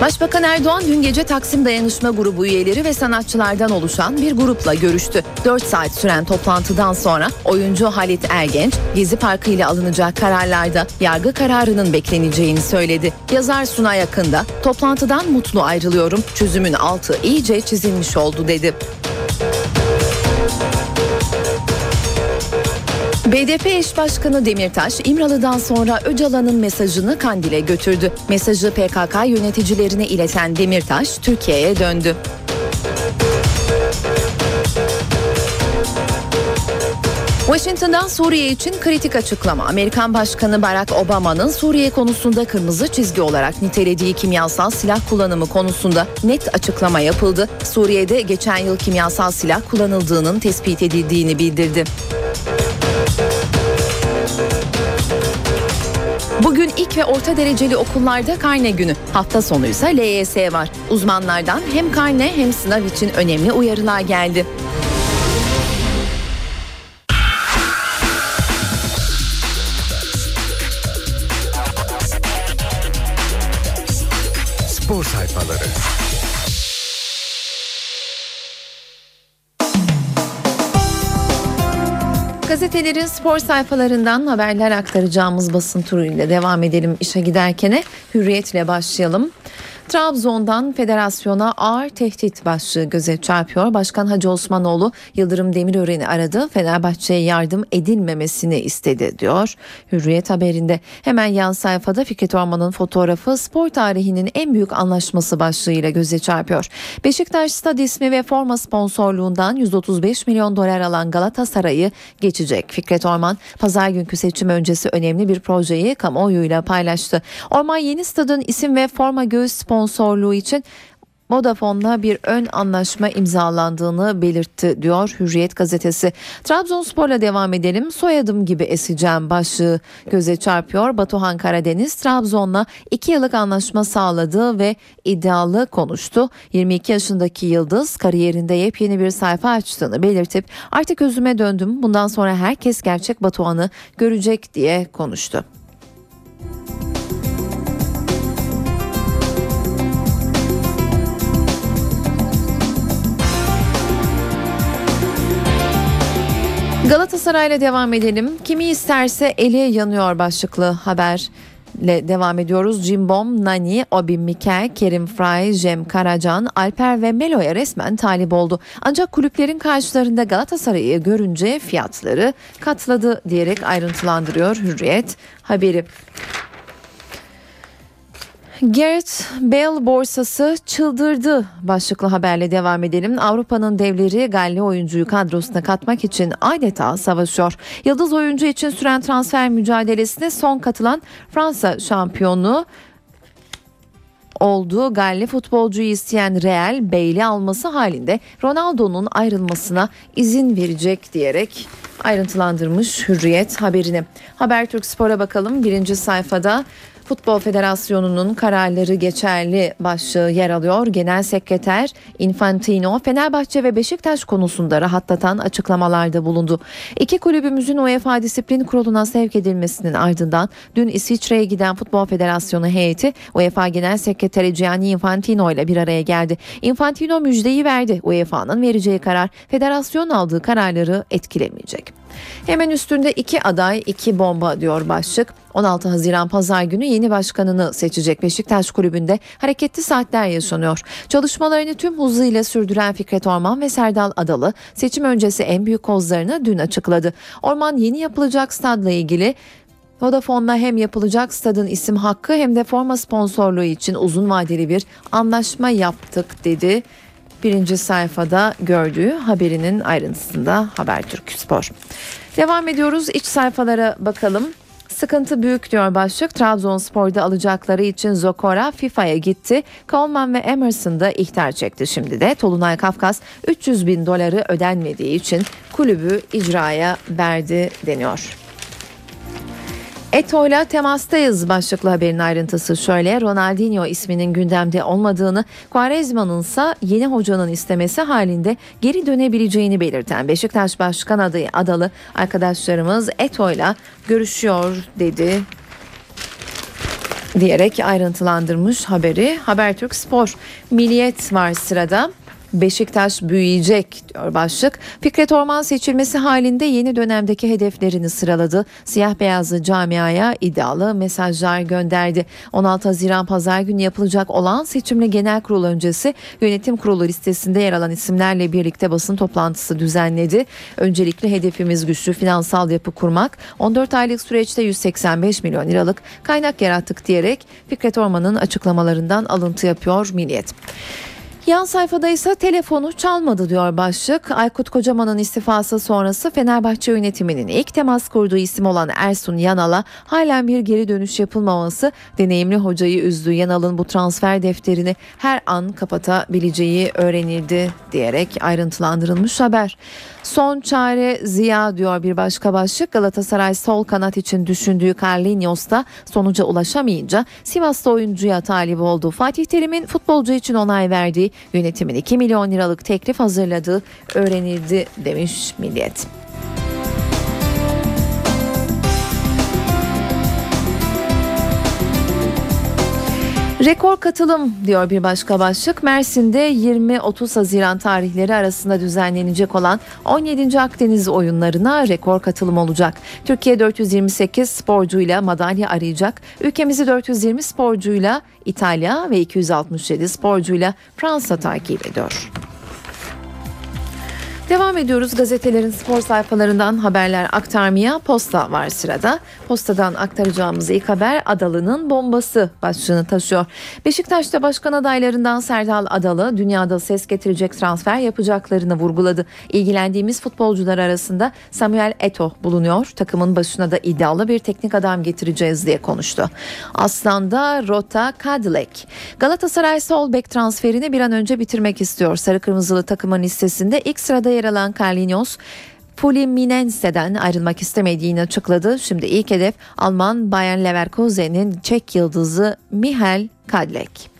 Başbakan Erdoğan dün gece Taksim Dayanışma Grubu üyeleri ve sanatçılardan oluşan bir grupla görüştü. 4 saat süren toplantıdan sonra oyuncu Halit Ergenç, Gezi Parkı ile alınacak kararlarda yargı kararının bekleneceğini söyledi. Yazar Suna Yakında, toplantıdan mutlu ayrılıyorum, çözümün altı iyice çizilmiş oldu dedi. BDP eş başkanı Demirtaş, İmralı'dan sonra Öcalan'ın mesajını Kandil'e götürdü. Mesajı PKK yöneticilerine ileten Demirtaş, Türkiye'ye döndü. Washington'dan Suriye için kritik açıklama. Amerikan Başkanı Barack Obama'nın Suriye konusunda kırmızı çizgi olarak nitelediği kimyasal silah kullanımı konusunda net açıklama yapıldı. Suriye'de geçen yıl kimyasal silah kullanıldığının tespit edildiğini bildirdi. Bugün ilk ve orta dereceli okullarda karne günü. Hafta sonu ise LYS var. Uzmanlardan hem karne hem sınav için önemli uyarılar geldi. Spor sayfaları. Gazetelerin spor sayfalarından haberler aktaracağımız basın turuyla devam edelim işe giderkene. Hürriyetle başlayalım. Trabzon'dan federasyona ağır tehdit başlığı göze çarpıyor. Başkan Hacı Osmanoğlu Yıldırım Demirören'i aradı. Fenerbahçe'ye yardım edilmemesini istedi diyor. Hürriyet haberinde hemen yan sayfada Fikret Orman'ın fotoğrafı spor tarihinin en büyük anlaşması başlığıyla göze çarpıyor. Beşiktaş stad ismi ve forma sponsorluğundan 135 milyon dolar alan Galatasaray'ı geçecek. Fikret Orman pazar günkü seçim öncesi önemli bir projeyi kamuoyuyla paylaştı. Orman yeni stadın isim ve forma göğüs sponsorluğu için Vodafone'la bir ön anlaşma imzalandığını belirtti diyor Hürriyet gazetesi. Trabzonspor'la devam edelim. Soyadım gibi eseceğim başlığı göze çarpıyor. Batuhan Karadeniz Trabzon'la 2 yıllık anlaşma sağladı ve iddialı konuştu. 22 yaşındaki Yıldız kariyerinde yepyeni bir sayfa açtığını belirtip artık özüme döndüm. Bundan sonra herkes gerçek Batuhan'ı görecek diye konuştu. Galatasaray'la devam edelim. Kimi isterse eli yanıyor başlıklı haber ile devam ediyoruz. Cimbom, Nani, Obi Mikel, Kerim Fry, Jem Karacan, Alper ve Melo'ya resmen talip oldu. Ancak kulüplerin karşılarında Galatasaray'ı görünce fiyatları katladı diyerek ayrıntılandırıyor Hürriyet haberi. Gareth Bale borsası çıldırdı başlıklı haberle devam edelim. Avrupa'nın devleri Galli oyuncuyu kadrosuna katmak için adeta savaşıyor. Yıldız oyuncu için süren transfer mücadelesine son katılan Fransa şampiyonu olduğu Galli futbolcuyu isteyen Real Bale'i alması halinde Ronaldo'nun ayrılmasına izin verecek diyerek ayrıntılandırmış Hürriyet haberini. Habertürk Spor'a bakalım birinci sayfada Futbol Federasyonu'nun kararları geçerli başlığı yer alıyor. Genel Sekreter Infantino Fenerbahçe ve Beşiktaş konusunda rahatlatan açıklamalarda bulundu. İki kulübümüzün UEFA Disiplin Kurulu'na sevk edilmesinin ardından dün İsviçre'ye giden Futbol Federasyonu heyeti UEFA Genel Sekreteri Gianni Infantino ile bir araya geldi. Infantino müjdeyi verdi. UEFA'nın vereceği karar federasyon aldığı kararları etkilemeyecek. Hemen üstünde iki aday iki bomba diyor başlık. 16 Haziran pazar günü yeni başkanını seçecek Beşiktaş kulübünde hareketli saatler yaşanıyor. Çalışmalarını tüm hızıyla sürdüren Fikret Orman ve Serdal Adalı seçim öncesi en büyük kozlarını dün açıkladı. Orman yeni yapılacak stadla ilgili Vodafone'la hem yapılacak stadın isim hakkı hem de forma sponsorluğu için uzun vadeli bir anlaşma yaptık dedi birinci sayfada gördüğü haberinin ayrıntısında Habertürk Spor. Devam ediyoruz iç sayfalara bakalım. Sıkıntı büyük diyor başlık. Trabzonspor'da alacakları için Zokora FIFA'ya gitti. Coleman ve Emerson da ihtar çekti şimdi de. Tolunay Kafkas 300 bin doları ödenmediği için kulübü icraya verdi deniyor. Eto'yla temastayız başlıklı haberin ayrıntısı şöyle. Ronaldinho isminin gündemde olmadığını, Quaresma'nın ise yeni hocanın istemesi halinde geri dönebileceğini belirten Beşiktaş Başkan adayı adalı arkadaşlarımız Eto'yla görüşüyor dedi diyerek ayrıntılandırmış haberi Habertürk Spor. Milliyet var sırada. Beşiktaş büyüyecek diyor başlık. Fikret Orman seçilmesi halinde yeni dönemdeki hedeflerini sıraladı. Siyah beyazlı camiaya iddialı mesajlar gönderdi. 16 Haziran pazar günü yapılacak olan seçimli genel kurul öncesi yönetim kurulu listesinde yer alan isimlerle birlikte basın toplantısı düzenledi. Öncelikli hedefimiz güçlü finansal yapı kurmak. 14 aylık süreçte 185 milyon liralık kaynak yarattık diyerek Fikret Orman'ın açıklamalarından alıntı yapıyor Milliyet. Yan sayfada ise telefonu çalmadı diyor başlık. Aykut Kocaman'ın istifası sonrası Fenerbahçe yönetiminin ilk temas kurduğu isim olan Ersun Yanal'a halen bir geri dönüş yapılmaması deneyimli hocayı üzdü. Yanal'ın bu transfer defterini her an kapatabileceği öğrenildi diyerek ayrıntılandırılmış haber. Son çare Ziya diyor bir başka başlık. Galatasaray sol kanat için düşündüğü Carlinhos da sonuca ulaşamayınca Sivas'ta oyuncuya talip oldu. Fatih Terim'in futbolcu için onay verdiği yönetimin 2 milyon liralık teklif hazırladığı öğrenildi demiş Milliyet. Rekor katılım diyor bir başka başlık. Mersin'de 20-30 Haziran tarihleri arasında düzenlenecek olan 17. Akdeniz oyunlarına rekor katılım olacak. Türkiye 428 sporcuyla madalya arayacak. Ülkemizi 420 sporcuyla İtalya ve 267 sporcuyla Fransa takip ediyor. Devam ediyoruz gazetelerin spor sayfalarından haberler aktarmaya posta var sırada. Postadan aktaracağımız ilk haber Adalı'nın bombası başlığını taşıyor. Beşiktaş'ta başkan adaylarından Serdal Adalı dünyada ses getirecek transfer yapacaklarını vurguladı. İlgilendiğimiz futbolcular arasında Samuel Eto bulunuyor. Takımın başına da iddialı bir teknik adam getireceğiz diye konuştu. Aslan'da Rota Kadilek. Galatasaray sol bek transferini bir an önce bitirmek istiyor. Sarı Kırmızılı takımın listesinde ilk sırada yer alan Carlinhos Fluminense'den ayrılmak istemediğini açıkladı. Şimdi ilk hedef Alman Bayern Leverkusen'in Çek yıldızı Mihail Kadlek.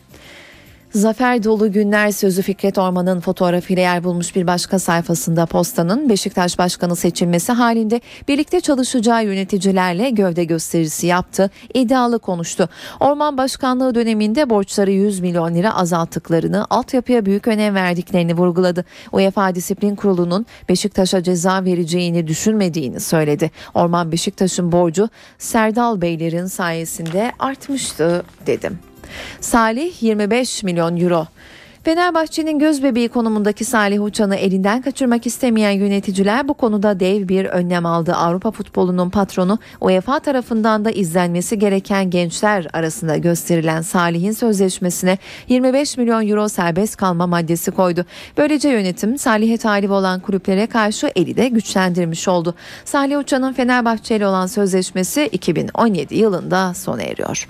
Zafer dolu günler sözü Fikret Orman'ın fotoğrafıyla yer bulmuş bir başka sayfasında postanın Beşiktaş Başkanı seçilmesi halinde birlikte çalışacağı yöneticilerle gövde gösterisi yaptı, iddialı konuştu. Orman Başkanlığı döneminde borçları 100 milyon lira azalttıklarını, altyapıya büyük önem verdiklerini vurguladı. UEFA Disiplin Kurulu'nun Beşiktaş'a ceza vereceğini düşünmediğini söyledi. Orman Beşiktaş'ın borcu Serdal Beylerin sayesinde artmıştı dedim. Salih 25 milyon euro. Fenerbahçe'nin göz bebeği konumundaki Salih Uçan'ı elinden kaçırmak istemeyen yöneticiler bu konuda dev bir önlem aldı. Avrupa futbolunun patronu UEFA tarafından da izlenmesi gereken gençler arasında gösterilen Salih'in sözleşmesine 25 milyon euro serbest kalma maddesi koydu. Böylece yönetim Salih'e talip olan kulüplere karşı eli de güçlendirmiş oldu. Salih Uçan'ın Fenerbahçe ile olan sözleşmesi 2017 yılında sona eriyor.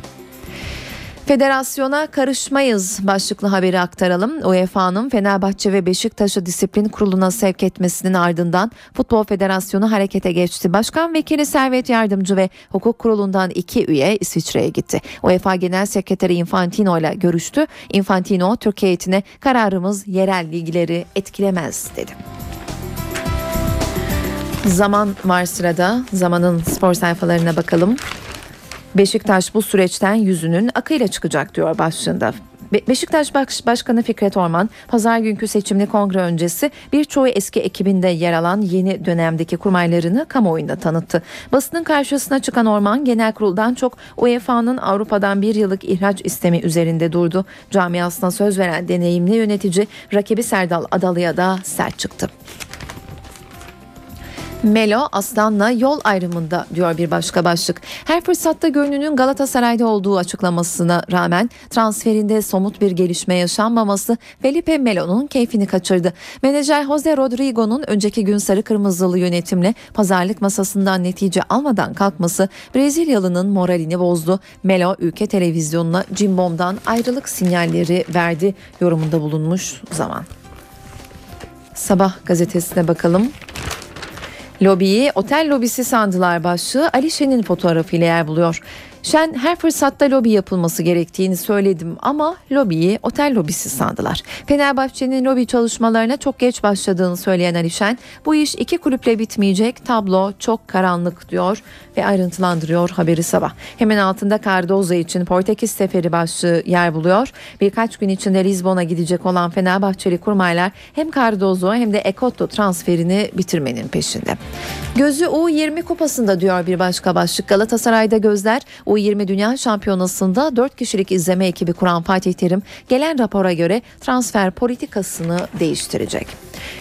Federasyona karışmayız başlıklı haberi aktaralım. UEFA'nın Fenerbahçe ve Beşiktaş'ı disiplin kuruluna sevk etmesinin ardından Futbol Federasyonu harekete geçti. Başkan Vekili Servet Yardımcı ve Hukuk Kurulu'ndan iki üye İsviçre'ye gitti. UEFA Genel Sekreteri Infantino ile görüştü. Infantino Türkiye heyetine kararımız yerel bilgileri etkilemez dedi. Zaman var sırada. Zamanın spor sayfalarına bakalım. Beşiktaş bu süreçten yüzünün akıyla çıkacak diyor başlığında. Beşiktaş Başkanı Fikret Orman pazar günkü seçimli kongre öncesi birçoğu eski ekibinde yer alan yeni dönemdeki kurmaylarını kamuoyunda tanıttı. Basının karşısına çıkan Orman genel kuruldan çok UEFA'nın Avrupa'dan bir yıllık ihraç istemi üzerinde durdu. Camiasına söz veren deneyimli yönetici rakibi Serdal Adalı'ya da sert çıktı. Melo Aslan'la yol ayrımında diyor bir başka başlık. Her fırsatta gönlünün Galatasaray'da olduğu açıklamasına rağmen transferinde somut bir gelişme yaşanmaması Felipe Melo'nun keyfini kaçırdı. Menajer Jose Rodrigo'nun önceki gün sarı kırmızılı yönetimle pazarlık masasından netice almadan kalkması Brezilyalı'nın moralini bozdu. Melo ülke televizyonuna Cimbom'dan ayrılık sinyalleri verdi yorumunda bulunmuş zaman. Sabah gazetesine bakalım. Lobiyi otel lobisi sandılar başlığı Ali Şen'in fotoğrafıyla yer buluyor. Şen her fırsatta lobi yapılması gerektiğini söyledim ama lobiyi otel lobisi sandılar. Fenerbahçe'nin lobi çalışmalarına çok geç başladığını söyleyen Ali Şen bu iş iki kulüple bitmeyecek tablo çok karanlık diyor ve ayrıntılandırıyor haberi sabah. Hemen altında Cardozo için Portekiz seferi başlığı yer buluyor. Birkaç gün içinde Lizbon'a gidecek olan Fenerbahçeli kurmaylar hem Cardozo hem de Ekotto transferini bitirmenin peşinde. Gözü U20 kupasında diyor bir başka başlık. Galatasaray'da gözler U20 Dünya Şampiyonası'nda 4 kişilik izleme ekibi kuran Fatih Terim gelen rapora göre transfer politikasını değiştirecek.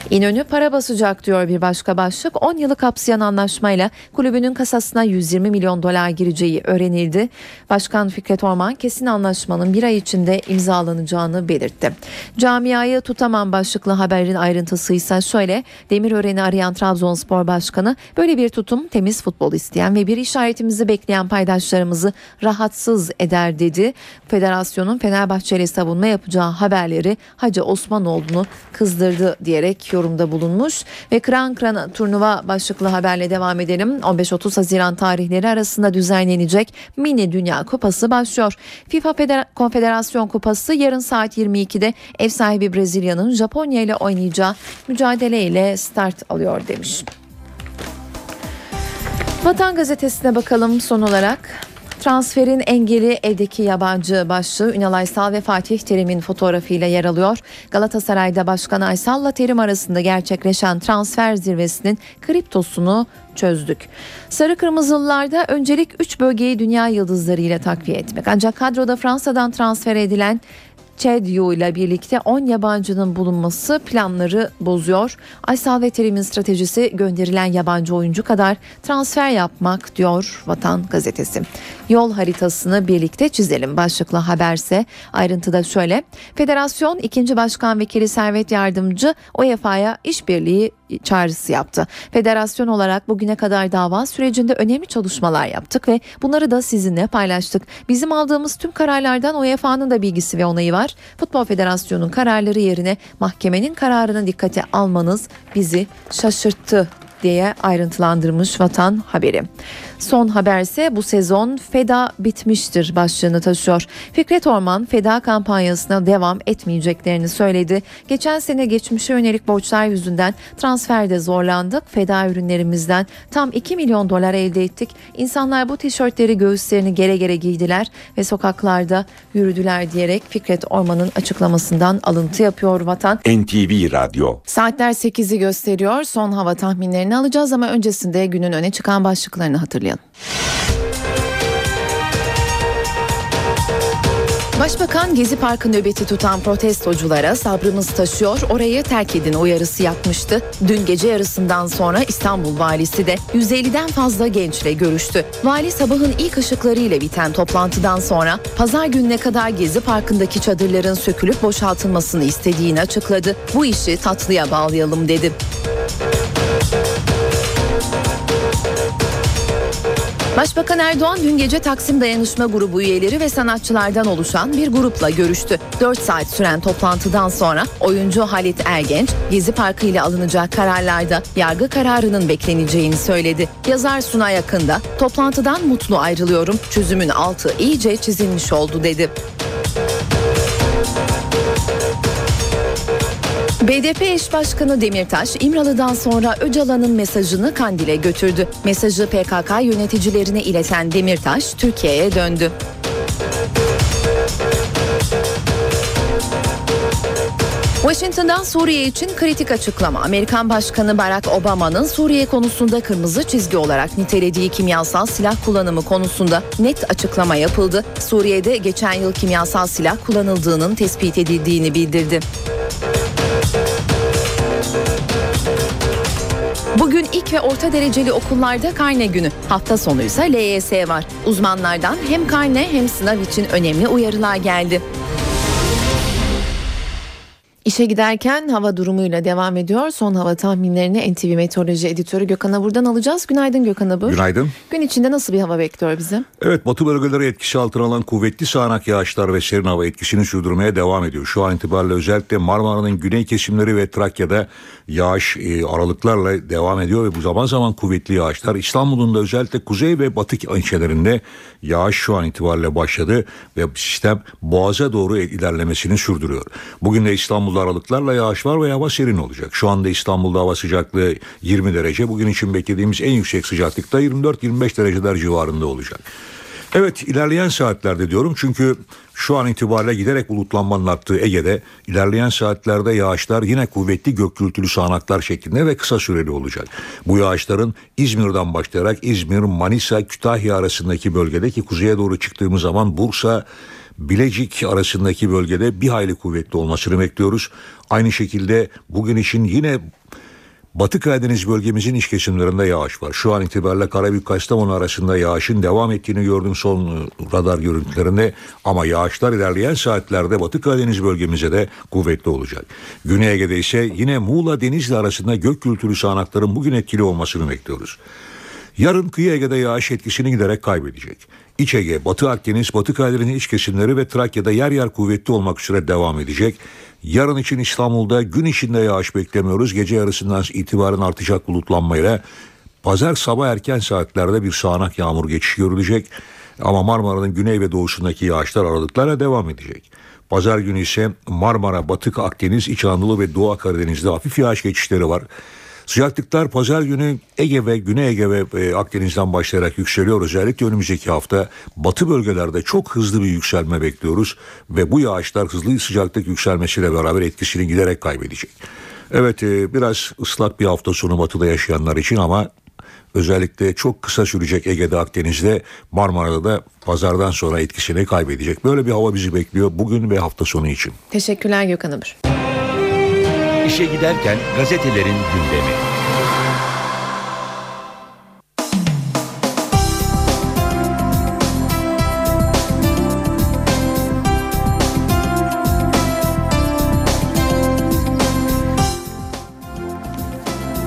İnönü para basacak diyor bir başka başlık. 10 yılı kapsayan anlaşmayla kulübünün kasasına 120 milyon dolar gireceği öğrenildi. Başkan Fikret Orman kesin anlaşmanın bir ay içinde imzalanacağını belirtti. Camiayı tutamam başlıklı haberin ayrıntısı ise şöyle. Demirören'i arayan Trabzonspor Başkanı böyle bir tutum temiz futbol isteyen ve bir işaretimizi bekleyen paydaşlarımızı rahatsız eder dedi. Federasyonun Fenerbahçe ile savunma yapacağı haberleri Hacı Osmanoğlu'nu kızdırdı diyerek yorumda bulunmuş ve kran kran turnuva başlıklı haberle devam edelim. 15-30 Haziran tarihleri arasında düzenlenecek Mini Dünya Kupası başlıyor. FIFA Feder Konfederasyon Kupası yarın saat 22'de ev sahibi Brezilya'nın Japonya ile oynayacağı mücadeleyle start alıyor demiş. Vatan Gazetesi'ne bakalım son olarak. Transferin engeli evdeki yabancı başlığı Ünal Aysal ve Fatih Terim'in fotoğrafıyla yer alıyor. Galatasaray'da Başkan Aysal'la Terim arasında gerçekleşen transfer zirvesinin kriptosunu çözdük. Sarı Kırmızılılarda öncelik 3 bölgeyi dünya yıldızları ile takviye etmek. Ancak kadroda Fransa'dan transfer edilen Çedyo ile birlikte 10 yabancının bulunması planları bozuyor. Aysal ve Terim'in stratejisi gönderilen yabancı oyuncu kadar transfer yapmak diyor Vatan Gazetesi. Yol haritasını birlikte çizelim başlıklı haberse ayrıntıda şöyle. Federasyon 2. Başkan Vekili Servet Yardımcı UEFA'ya işbirliği çağrısı yaptı. Federasyon olarak bugüne kadar dava sürecinde önemli çalışmalar yaptık ve bunları da sizinle paylaştık. Bizim aldığımız tüm kararlardan UEFA'nın da bilgisi ve onayı var. Futbol Federasyonu'nun kararları yerine mahkemenin kararını dikkate almanız bizi şaşırttı diye ayrıntılandırmış Vatan haberi. Son haberse bu sezon feda bitmiştir başlığını taşıyor. Fikret Orman feda kampanyasına devam etmeyeceklerini söyledi. Geçen sene geçmişe yönelik borçlar yüzünden transferde zorlandık. Feda ürünlerimizden tam 2 milyon dolar elde ettik. İnsanlar bu tişörtleri göğüslerini gere gere giydiler ve sokaklarda yürüdüler diyerek Fikret Orman'ın açıklamasından alıntı yapıyor Vatan. NTV Radyo Saatler 8'i gösteriyor. Son hava tahminlerini alacağız ama öncesinde günün öne çıkan başlıklarını hatırlayalım. Başbakan Gezi Parkı nöbeti tutan protestoculara sabrımız taşıyor orayı terk edin uyarısı yapmıştı. Dün gece yarısından sonra İstanbul valisi de 150'den fazla gençle görüştü. Vali sabahın ilk ışıklarıyla biten toplantıdan sonra pazar gününe kadar Gezi Parkı'ndaki çadırların sökülüp boşaltılmasını istediğini açıkladı. Bu işi tatlıya bağlayalım dedi. Başbakan Erdoğan dün gece Taksim Dayanışma Grubu üyeleri ve sanatçılardan oluşan bir grupla görüştü. 4 saat süren toplantıdan sonra oyuncu Halit Ergenç, Gezi Parkı ile alınacak kararlarda yargı kararının bekleneceğini söyledi. Yazar Sunay Yakında, toplantıdan mutlu ayrılıyorum, çözümün altı iyice çizilmiş oldu dedi. BDP eş başkanı Demirtaş, İmralı'dan sonra Öcalan'ın mesajını Kandil'e götürdü. Mesajı PKK yöneticilerine ileten Demirtaş, Türkiye'ye döndü. Washington'dan Suriye için kritik açıklama. Amerikan Başkanı Barack Obama'nın Suriye konusunda kırmızı çizgi olarak nitelediği kimyasal silah kullanımı konusunda net açıklama yapıldı. Suriye'de geçen yıl kimyasal silah kullanıldığının tespit edildiğini bildirdi. Bugün ilk ve orta dereceli okullarda karne günü. Hafta sonu ise LYS var. Uzmanlardan hem karne hem sınav için önemli uyarılar geldi. İşe giderken hava durumuyla devam ediyor. Son hava tahminlerini NTV Meteoroloji Editörü Gökhan Abur'dan alacağız. Günaydın Gökhan Abur. Günaydın. Gün içinde nasıl bir hava bekliyor bizi? Evet batı bölgeleri etkisi altına alan kuvvetli sağanak yağışlar ve serin hava etkisini sürdürmeye devam ediyor. Şu an itibariyle özellikle Marmara'nın güney kesimleri ve Trakya'da yağış e, aralıklarla devam ediyor ve bu zaman zaman kuvvetli yağışlar İstanbul'un da özellikle kuzey ve batı ilçelerinde yağış şu an itibariyle başladı ve sistem boğaza doğru ilerlemesini sürdürüyor. Bugün de İstanbul'da aralıklarla yağış var ve hava serin olacak. Şu anda İstanbul'da hava sıcaklığı 20 derece. Bugün için beklediğimiz en yüksek sıcaklıkta 24-25 dereceler civarında olacak. Evet ilerleyen saatlerde diyorum çünkü şu an itibariyle giderek bulutlanmanın arttığı Ege'de ilerleyen saatlerde yağışlar yine kuvvetli gök gürültülü sağanaklar şeklinde ve kısa süreli olacak. Bu yağışların İzmir'den başlayarak İzmir, Manisa, Kütahya arasındaki bölgedeki kuzeye doğru çıktığımız zaman Bursa, Bilecik arasındaki bölgede bir hayli kuvvetli olmasını bekliyoruz. Aynı şekilde bugün için yine Batı Karadeniz bölgemizin iç kesimlerinde yağış var. Şu an itibariyle Karabük Kastamonu arasında yağışın devam ettiğini gördüm son radar görüntülerinde ama yağışlar ilerleyen saatlerde Batı Karadeniz bölgemize de kuvvetli olacak. Güney Ege'de ise yine Muğla Denizli arasında gök kültürü sağanakların bugün etkili olmasını bekliyoruz. Yarın kıyı Ege'de yağış etkisini giderek kaybedecek. İç Ege, Batı Akdeniz, Batı Karadeniz iç kesimleri ve Trakya'da yer yer kuvvetli olmak üzere devam edecek. Yarın için İstanbul'da gün içinde yağış beklemiyoruz. Gece yarısından itibaren artacak bulutlanmayla pazar sabah erken saatlerde bir sağanak yağmur geçişi görülecek. Ama Marmara'nın güney ve doğusundaki yağışlar aralıklarla devam edecek. Pazar günü ise Marmara, Batı Akdeniz, İç Anadolu ve Doğu Karadeniz'de hafif yağış geçişleri var. Sıcaklıklar pazar günü Ege ve Güney Ege ve e, Akdeniz'den başlayarak yükseliyor. Özellikle önümüzdeki hafta batı bölgelerde çok hızlı bir yükselme bekliyoruz. Ve bu yağışlar hızlı sıcaklık yükselmesiyle beraber etkisini giderek kaybedecek. Evet e, biraz ıslak bir hafta sonu batıda yaşayanlar için ama özellikle çok kısa sürecek Ege'de Akdeniz'de Marmara'da da pazardan sonra etkisini kaybedecek. Böyle bir hava bizi bekliyor bugün ve hafta sonu için. Teşekkürler Gökhan Abur. İşe giderken gazetelerin gündemi.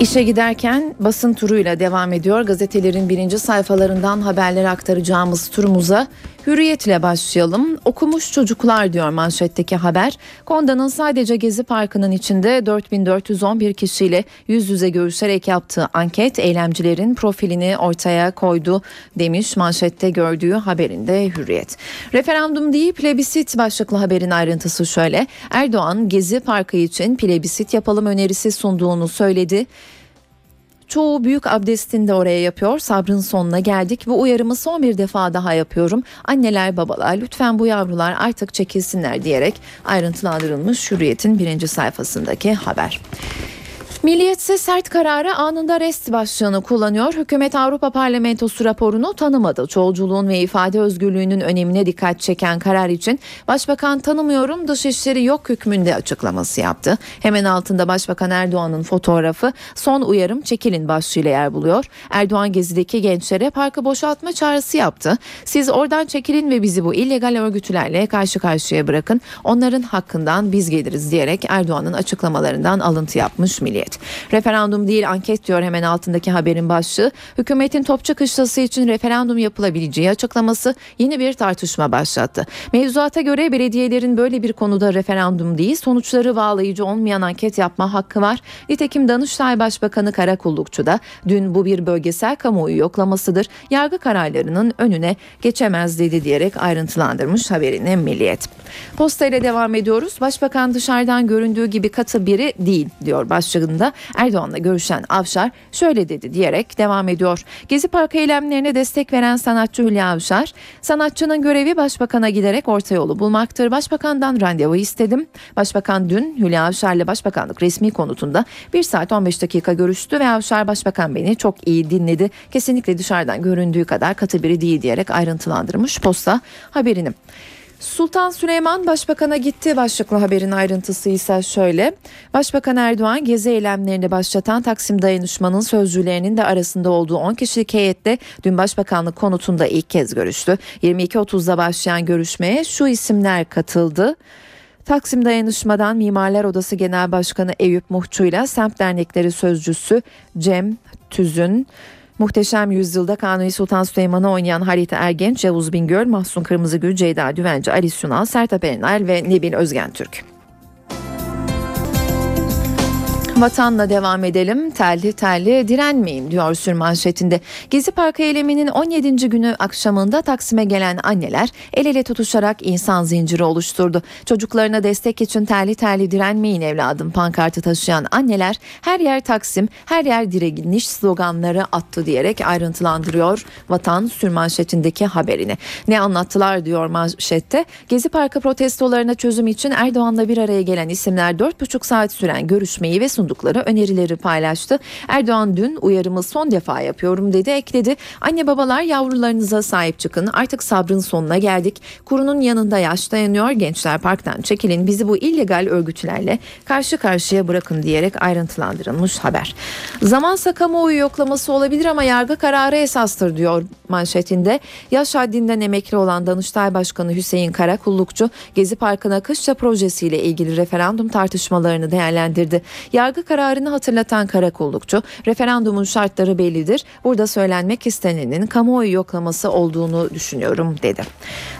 İşe giderken basın turuyla devam ediyor. Gazetelerin birinci sayfalarından haberleri aktaracağımız turumuza hürriyetle başlayalım. Okumuş çocuklar diyor manşetteki haber. Konda'nın sadece Gezi Parkı'nın içinde 4411 kişiyle yüz yüze görüşerek yaptığı anket eylemcilerin profilini ortaya koydu demiş manşette gördüğü haberinde hürriyet. Referandum değil plebisit başlıklı haberin ayrıntısı şöyle. Erdoğan Gezi Parkı için plebisit yapalım önerisi sunduğunu söyledi. Çoğu büyük abdestini de oraya yapıyor. Sabrın sonuna geldik. Bu uyarımı son bir defa daha yapıyorum. Anneler babalar lütfen bu yavrular artık çekilsinler diyerek ayrıntılandırılmış Hürriyet'in birinci sayfasındaki haber. Milliyet ise sert kararı anında rest başlığını kullanıyor. Hükümet Avrupa Parlamentosu raporunu tanımadı. Çoğulculuğun ve ifade özgürlüğünün önemine dikkat çeken karar için Başbakan tanımıyorum dışişleri yok hükmünde açıklaması yaptı. Hemen altında Başbakan Erdoğan'ın fotoğrafı son uyarım çekilin başlığıyla yer buluyor. Erdoğan gezideki gençlere parkı boşaltma çağrısı yaptı. Siz oradan çekilin ve bizi bu illegal örgütlerle karşı karşıya bırakın. Onların hakkından biz geliriz diyerek Erdoğan'ın açıklamalarından alıntı yapmış Milliyet. Referandum değil anket diyor hemen altındaki haberin başlığı. Hükümetin Topçu Kışlası için referandum yapılabileceği açıklaması yeni bir tartışma başlattı. Mevzuata göre belediyelerin böyle bir konuda referandum değil sonuçları bağlayıcı olmayan anket yapma hakkı var. Nitekim Danıştay Başbakanı Karakullukçu da dün bu bir bölgesel kamuoyu yoklamasıdır. Yargı kararlarının önüne geçemez dedi diyerek ayrıntılandırmış haberini Milliyet. Posta ile devam ediyoruz. Başbakan dışarıdan göründüğü gibi katı biri değil diyor başlığında. Erdoğan'la görüşen Avşar şöyle dedi diyerek devam ediyor. Gezi Parkı eylemlerine destek veren sanatçı Hülya Avşar, sanatçının görevi başbakana giderek orta yolu bulmaktır. Başbakandan randevu istedim. Başbakan dün Hülya Avşar'la başbakanlık resmi konutunda 1 saat 15 dakika görüştü ve Avşar başbakan beni çok iyi dinledi. Kesinlikle dışarıdan göründüğü kadar katı biri değil diyerek ayrıntılandırmış posta haberini. Sultan Süleyman Başbakan'a gitti başlıklı haberin ayrıntısı ise şöyle. Başbakan Erdoğan gezi eylemlerini başlatan Taksim Dayanışmanın sözcülerinin de arasında olduğu 10 kişilik heyette dün Başbakanlık konutunda ilk kez görüştü. 22.30'da başlayan görüşmeye şu isimler katıldı. Taksim Dayanışma'dan Mimarlar Odası Genel Başkanı Eyüp Muhçu ile Semt Dernekleri Sözcüsü Cem Tüzün, Muhteşem Yüzyılda Kanuni Sultan Süleyman'ı oynayan Halit Ergenç, Yavuz Bingöl, Mahsun Kırmızıgül, Ceyda Düvenci, Ali Sunal, Sertab Erenal ve Nebil Özgen Türk. Vatanla devam edelim. Telli telli direnmeyin diyor sürmanşetinde. Gezi Parkı eyleminin 17. günü akşamında Taksim'e gelen anneler el ele tutuşarak insan zinciri oluşturdu. Çocuklarına destek için telli telli direnmeyin evladım pankartı taşıyan anneler her yer Taksim, her yer direniş sloganları attı diyerek ayrıntılandırıyor Vatan sürmanşetindeki haberini. Ne anlattılar diyor manşette. Gezi Parkı protestolarına çözüm için Erdoğan'la bir araya gelen isimler 4,5 saat süren görüşmeyi ve sundukları önerileri paylaştı. Erdoğan dün uyarımı son defa yapıyorum dedi ekledi. Anne babalar yavrularınıza sahip çıkın artık sabrın sonuna geldik. Kurunun yanında yaş dayanıyor gençler parktan çekilin bizi bu illegal örgütlerle karşı karşıya bırakın diyerek ayrıntılandırılmış haber. Zamansa kamuoyu yoklaması olabilir ama yargı kararı esastır diyor manşetinde. Yaş haddinden emekli olan Danıştay Başkanı Hüseyin Karakullukçu Gezi Parkı'na kışça projesiyle ilgili referandum tartışmalarını değerlendirdi. Yargı kararını hatırlatan Karakullukçu, referandumun şartları bellidir. Burada söylenmek istenenin kamuoyu yoklaması olduğunu düşünüyorum dedi.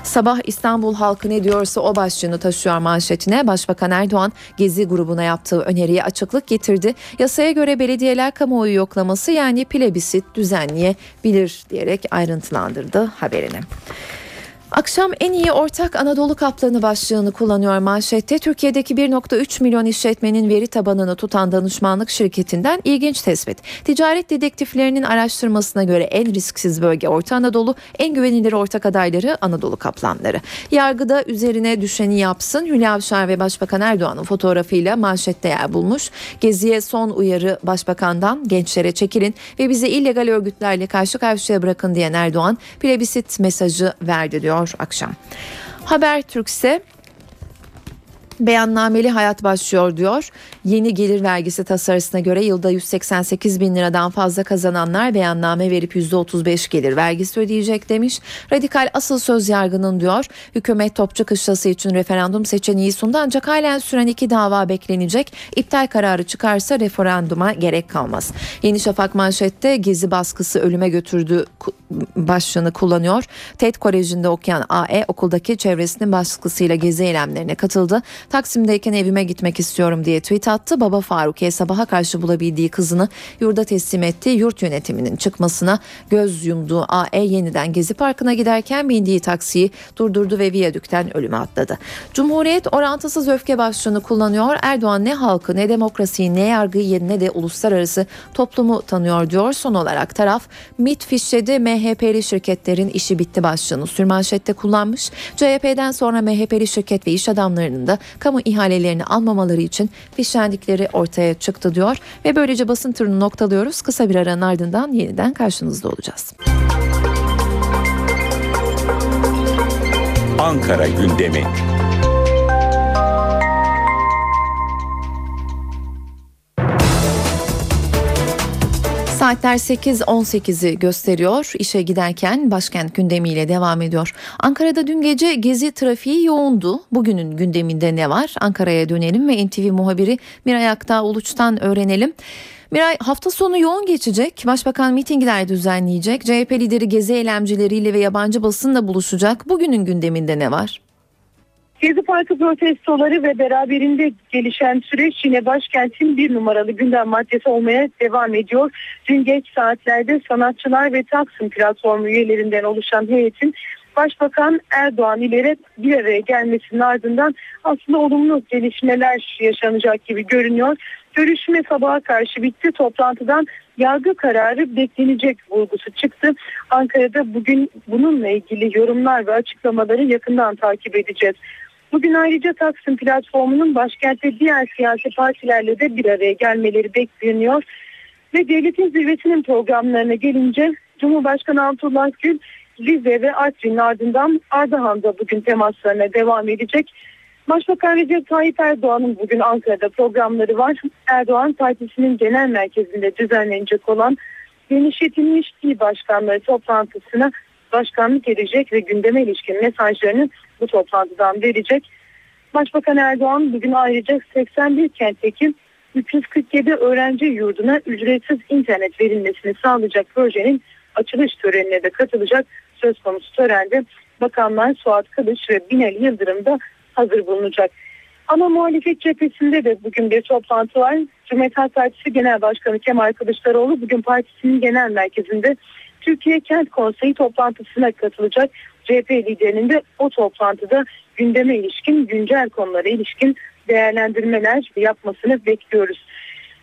Sabah İstanbul halkı ne diyorsa o başlığını taşıyor manşetine. Başbakan Erdoğan Gezi grubuna yaptığı öneriye açıklık getirdi. Yasaya göre belediyeler kamuoyu yoklaması yani plebisit düzenleyebilir diyerek ayrıntılandırdı haberini. Akşam en iyi ortak Anadolu Kaplanı başlığını kullanıyor manşette. Türkiye'deki 1.3 milyon işletmenin veri tabanını tutan danışmanlık şirketinden ilginç tespit. Ticaret dedektiflerinin araştırmasına göre en risksiz bölge Orta Anadolu, en güvenilir ortak adayları Anadolu Kaplanları. Yargıda üzerine düşeni yapsın. Hülya Avşar ve Başbakan Erdoğan'ın fotoğrafıyla manşette yer bulmuş. Geziye son uyarı Başbakan'dan gençlere çekilin ve bizi illegal örgütlerle karşı karşıya bırakın diyen Erdoğan plebisit mesajı verdi diyor akşam. Habertürk ise Beyannameli hayat başlıyor diyor. Yeni gelir vergisi tasarısına göre yılda 188 bin liradan fazla kazananlar beyanname verip %35 gelir vergisi ödeyecek demiş. Radikal asıl söz yargının diyor. Hükümet Topçu Kışlası için referandum seçeneği sundu ancak halen süren iki dava beklenecek. İptal kararı çıkarsa referanduma gerek kalmaz. Yeni Şafak manşette gezi baskısı ölüme götürdü başlığını kullanıyor. TED Koleji'nde okuyan AE okuldaki çevresinin baskısıyla gezi eylemlerine katıldı. Taksim'deyken evime gitmek istiyorum diye tweet attı. Baba Farukiye sabaha karşı bulabildiği kızını yurda teslim etti. Yurt yönetiminin çıkmasına göz yumduğu AE yeniden Gezi Parkı'na giderken bindiği taksiyi durdurdu ve viyadükten ölüme atladı. Cumhuriyet orantısız öfke başlığını kullanıyor. Erdoğan ne halkı ne demokrasiyi ne yargıyı ne de uluslararası toplumu tanıyor diyor. Son olarak taraf MIT fişledi MHP'li şirketlerin işi bitti başlığını sürmanşette kullanmış. CHP'den sonra MHP'li şirket ve iş adamlarının da kamu ihalelerini almamaları için fişlendikleri ortaya çıktı diyor ve böylece basın turunu noktalıyoruz. Kısa bir aranın ardından yeniden karşınızda olacağız. Ankara gündemi. Saatler 8.18'i gösteriyor. İşe giderken başkent gündemiyle devam ediyor. Ankara'da dün gece gezi trafiği yoğundu. Bugünün gündeminde ne var? Ankara'ya dönelim ve NTV muhabiri Miray Aktağ Uluç'tan öğrenelim. Miray hafta sonu yoğun geçecek. Başbakan mitingler düzenleyecek. CHP lideri gezi eylemcileriyle ve yabancı basınla buluşacak. Bugünün gündeminde ne var? Gezi Parkı protestoları ve beraberinde gelişen süreç yine başkentin bir numaralı gündem maddesi olmaya devam ediyor. Dün geç saatlerde sanatçılar ve Taksim platformu üyelerinden oluşan heyetin Başbakan Erdoğan ile bir araya gelmesinin ardından aslında olumlu gelişmeler yaşanacak gibi görünüyor. Görüşme sabaha karşı bitti. Toplantıdan yargı kararı beklenecek vurgusu çıktı. Ankara'da bugün bununla ilgili yorumlar ve açıklamaları yakından takip edeceğiz. Bugün ayrıca Taksim platformunun başkentte diğer siyasi partilerle de bir araya gelmeleri bekleniyor. Ve devletin zirvesinin programlarına gelince Cumhurbaşkanı Abdullah Gül Rize ve Artvin'in ardından Ardahan'da bugün temaslarına devam edecek. Başbakan Recep Tayyip Erdoğan'ın bugün Ankara'da programları var. Erdoğan partisinin genel merkezinde düzenlenecek olan genişletilmiş il başkanları toplantısına başkanlık edecek ve gündeme ilişkin mesajlarını bu toplantıdan verecek. Başbakan Erdoğan bugün ayrıca 81 kentteki 347 öğrenci yurduna ücretsiz internet verilmesini sağlayacak projenin açılış törenine de katılacak. Söz konusu törende bakanlar Suat Kılıç ve Binali Yıldırım da hazır bulunacak. Ama muhalefet cephesinde de bugün bir toplantı var. Cumhuriyet Halk Partisi Genel Başkanı Kemal Kılıçdaroğlu bugün partisinin genel merkezinde Türkiye Kent Konseyi toplantısına katılacak. CHP liderinin de o toplantıda gündeme ilişkin güncel konulara ilişkin değerlendirmeler yapmasını bekliyoruz.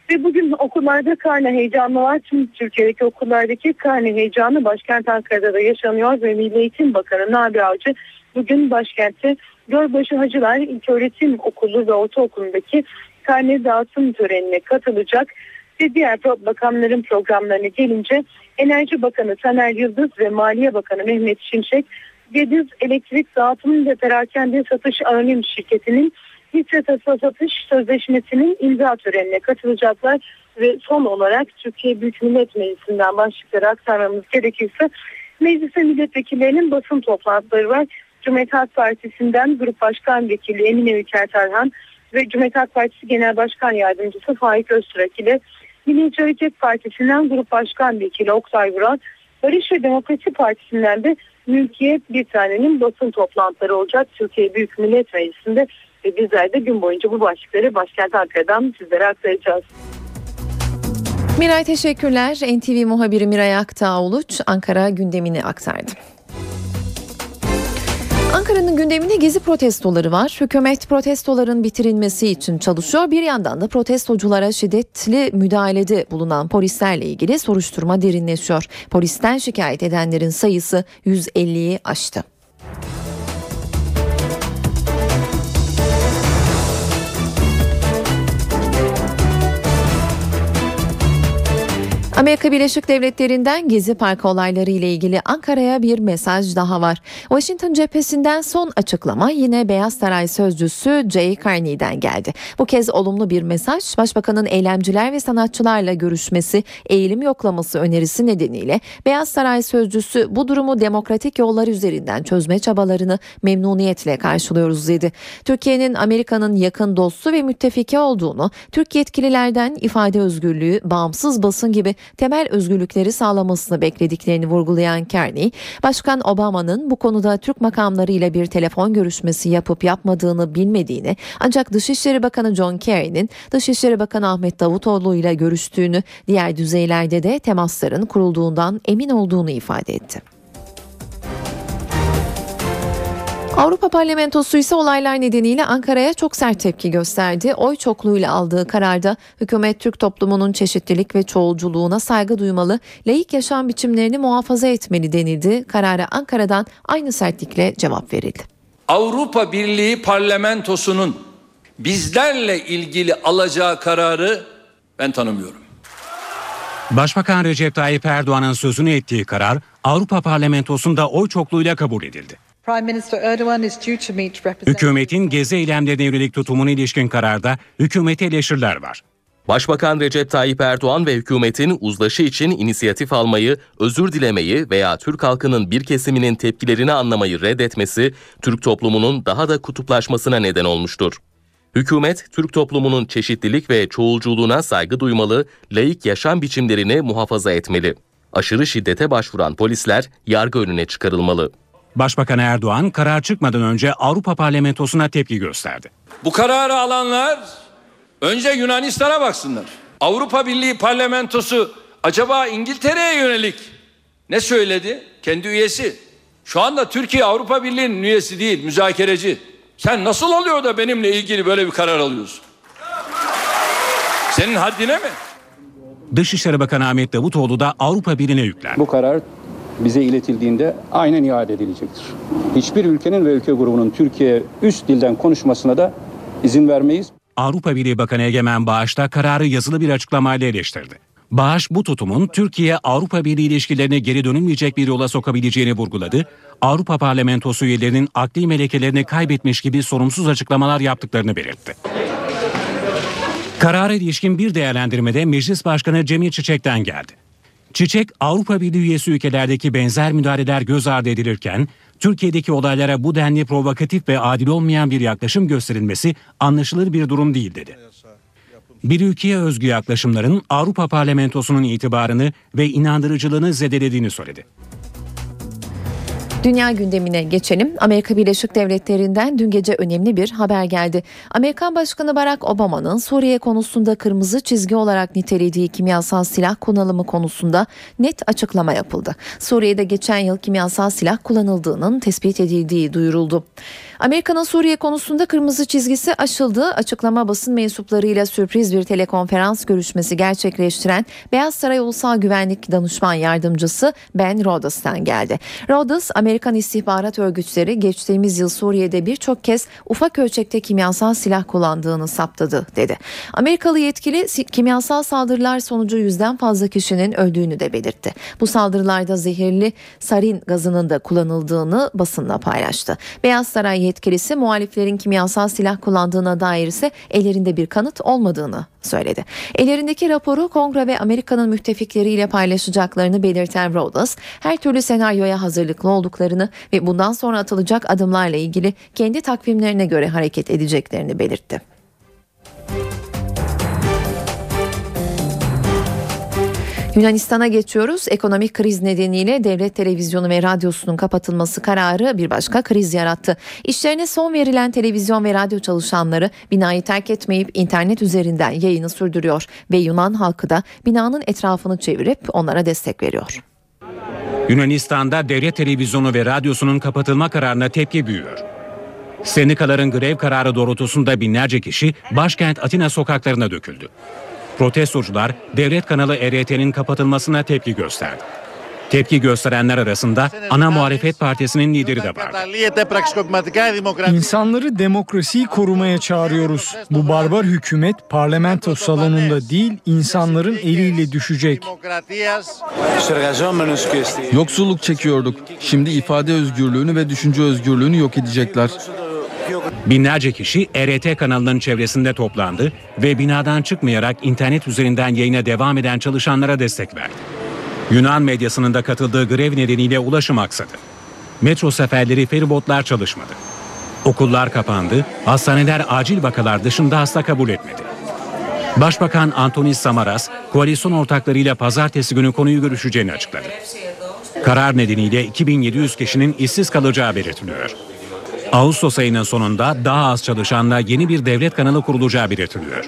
Ve bugün okullarda karne heyecanı var. Tüm Türkiye'deki okullardaki karne heyecanı başkent Ankara'da da yaşanıyor ve Milli Eğitim Bakanı Nabi Avcı bugün başkentte Gölbaşı Hacılar İlköğretim Okulu ve Ortaokulu'ndaki karne dağıtım törenine katılacak ve diğer bakanların programlarına gelince Enerji Bakanı Taner Yıldız ve Maliye Bakanı Mehmet Şimşek Gediz Elektrik Dağıtım ve Perakende Satış Anonim Şirketi'nin hisse satış sözleşmesinin imza törenine katılacaklar ve son olarak Türkiye Büyük Millet Meclisi'nden başlıkları aktarmamız gerekirse meclise milletvekillerinin basın toplantıları var. Cumhuriyet Halk Partisi'nden Grup Başkan Vekili Emine Ülker Tarhan ve Cumhuriyet Halk Partisi Genel Başkan Yardımcısı Faik Öztürk ile Milliyetçi Hareket Partisi'nden Grup Başkan Vekili Oktay Vural, Barış ve Demokrasi Partisi'nden de Mülkiye bir tanenin basın toplantıları olacak Türkiye Büyük Millet Meclisi'nde ve bizler de gün boyunca bu başlıkları başkent Ankara'dan sizlere aktaracağız. Miray teşekkürler. NTV muhabiri Miray Aktağ Uluç Ankara gündemini aktardı. Ankara'nın gündeminde gezi protestoları var. Hükümet protestoların bitirilmesi için çalışıyor. Bir yandan da protestoculara şiddetli müdahalede bulunan polislerle ilgili soruşturma derinleşiyor. Polisten şikayet edenlerin sayısı 150'yi aştı. Amerika Birleşik Devletleri'nden Gezi Parkı olayları ile ilgili Ankara'ya bir mesaj daha var. Washington cephesinden son açıklama yine Beyaz Saray sözcüsü Jay Carney'den geldi. Bu kez olumlu bir mesaj Başbakanın eylemciler ve sanatçılarla görüşmesi, eğilim yoklaması önerisi nedeniyle Beyaz Saray sözcüsü bu durumu demokratik yollar üzerinden çözme çabalarını memnuniyetle karşılıyoruz dedi. Türkiye'nin Amerika'nın yakın dostu ve müttefiki olduğunu, Türk yetkililerden ifade özgürlüğü, bağımsız basın gibi temel özgürlükleri sağlamasını beklediklerini vurgulayan Kearney, Başkan Obama'nın bu konuda Türk makamlarıyla bir telefon görüşmesi yapıp yapmadığını bilmediğini ancak Dışişleri Bakanı John Kerry'nin Dışişleri Bakanı Ahmet Davutoğlu ile görüştüğünü, diğer düzeylerde de temasların kurulduğundan emin olduğunu ifade etti. Avrupa Parlamentosu ise olaylar nedeniyle Ankara'ya çok sert tepki gösterdi. Oy çokluğuyla aldığı kararda hükümet Türk toplumunun çeşitlilik ve çoğulculuğuna saygı duymalı, laik yaşam biçimlerini muhafaza etmeli denildi. Karara Ankara'dan aynı sertlikle cevap verildi. Avrupa Birliği Parlamentosu'nun bizlerle ilgili alacağı kararı ben tanımıyorum. Başbakan Recep Tayyip Erdoğan'ın sözünü ettiği karar Avrupa Parlamentosu'nda oy çokluğuyla kabul edildi. Hükümetin gezi eylemlerine yönelik tutumuna ilişkin kararda hükümete eleştiriler var. Başbakan Recep Tayyip Erdoğan ve hükümetin uzlaşı için inisiyatif almayı, özür dilemeyi veya Türk halkının bir kesiminin tepkilerini anlamayı reddetmesi, Türk toplumunun daha da kutuplaşmasına neden olmuştur. Hükümet, Türk toplumunun çeşitlilik ve çoğulculuğuna saygı duymalı, laik yaşam biçimlerini muhafaza etmeli. Aşırı şiddete başvuran polisler yargı önüne çıkarılmalı. Başbakan Erdoğan karar çıkmadan önce Avrupa Parlamentosu'na tepki gösterdi. Bu kararı alanlar önce Yunanistan'a baksınlar. Avrupa Birliği Parlamentosu acaba İngiltere'ye yönelik ne söyledi? Kendi üyesi. Şu anda Türkiye Avrupa Birliği'nin üyesi değil, müzakereci. Sen nasıl oluyor da benimle ilgili böyle bir karar alıyorsun? Senin haddine mi? Dışişleri Bakanı Ahmet Davutoğlu da Avrupa Birliği'ne yüklendi. Bu karar bize iletildiğinde aynen iade edilecektir. Hiçbir ülkenin ve ülke grubunun Türkiye üst dilden konuşmasına da izin vermeyiz. Avrupa Birliği Bakanı Egemen Bağış da kararı yazılı bir açıklamayla eleştirdi. Bağış bu tutumun Türkiye-Avrupa Birliği ilişkilerini geri dönülmeyecek bir yola sokabileceğini vurguladı. Avrupa Parlamentosu üyelerinin akli melekelerini kaybetmiş gibi sorumsuz açıklamalar yaptıklarını belirtti. Karara ilişkin bir değerlendirmede Meclis Başkanı Cemil Çiçek'ten geldi. Çiçek, Avrupa Birliği üyesi ülkelerdeki benzer müdahaleler göz ardı edilirken, Türkiye'deki olaylara bu denli provokatif ve adil olmayan bir yaklaşım gösterilmesi anlaşılır bir durum değil dedi. Bir ülkeye özgü yaklaşımların Avrupa Parlamentosu'nun itibarını ve inandırıcılığını zedelediğini söyledi. Dünya gündemine geçelim. Amerika Birleşik Devletleri'nden dün gece önemli bir haber geldi. Amerikan Başkanı Barack Obama'nın Suriye konusunda kırmızı çizgi olarak nitelediği kimyasal silah kullanımı konusunda net açıklama yapıldı. Suriye'de geçen yıl kimyasal silah kullanıldığının tespit edildiği duyuruldu. Amerika'nın Suriye konusunda kırmızı çizgisi aşıldı. Açıklama basın mensuplarıyla sürpriz bir telekonferans görüşmesi gerçekleştiren Beyaz Saray Ulusal Güvenlik Danışman Yardımcısı Ben Rhodes'tan geldi. Rhodes, Amerikan istihbarat örgütleri geçtiğimiz yıl Suriye'de birçok kez ufak ölçekte kimyasal silah kullandığını saptadı dedi. Amerikalı yetkili kimyasal saldırılar sonucu yüzden fazla kişinin öldüğünü de belirtti. Bu saldırılarda zehirli sarin gazının da kullanıldığını basınla paylaştı. Beyaz Saray yetkilisi muhaliflerin kimyasal silah kullandığına dair ise ellerinde bir kanıt olmadığını söyledi. Ellerindeki raporu Kongre ve Amerika'nın müttefikleriyle paylaşacaklarını belirten Rhodes, her türlü senaryoya hazırlıklı olduklarını ve bundan sonra atılacak adımlarla ilgili kendi takvimlerine göre hareket edeceklerini belirtti. Yunanistan'a geçiyoruz. Ekonomik kriz nedeniyle devlet televizyonu ve radyosunun kapatılması kararı bir başka kriz yarattı. İşlerine son verilen televizyon ve radyo çalışanları binayı terk etmeyip internet üzerinden yayını sürdürüyor ve Yunan halkı da binanın etrafını çevirip onlara destek veriyor. Yunanistan'da devlet televizyonu ve radyosunun kapatılma kararına tepki büyüyor. Sendikaların grev kararı doğrultusunda binlerce kişi başkent Atina sokaklarına döküldü. Protestocular devlet kanalı ERT'nin kapatılmasına tepki gösterdi. Tepki gösterenler arasında ana muhalefet partisinin lideri de var. İnsanları demokrasiyi korumaya çağırıyoruz. Bu barbar hükümet parlamento salonunda değil insanların eliyle düşecek. Yoksulluk çekiyorduk. Şimdi ifade özgürlüğünü ve düşünce özgürlüğünü yok edecekler. Binlerce kişi ERT kanalının çevresinde toplandı ve binadan çıkmayarak internet üzerinden yayına devam eden çalışanlara destek verdi. Yunan medyasının da katıldığı grev nedeniyle ulaşım aksadı. Metro seferleri feribotlar çalışmadı. Okullar kapandı, hastaneler acil vakalar dışında hasta kabul etmedi. Başbakan Antonis Samaras, koalisyon ortaklarıyla pazartesi günü konuyu görüşeceğini açıkladı. Karar nedeniyle 2700 kişinin işsiz kalacağı belirtiliyor. Ağustos ayının sonunda daha az çalışanla yeni bir devlet kanalı kurulacağı belirtiliyor.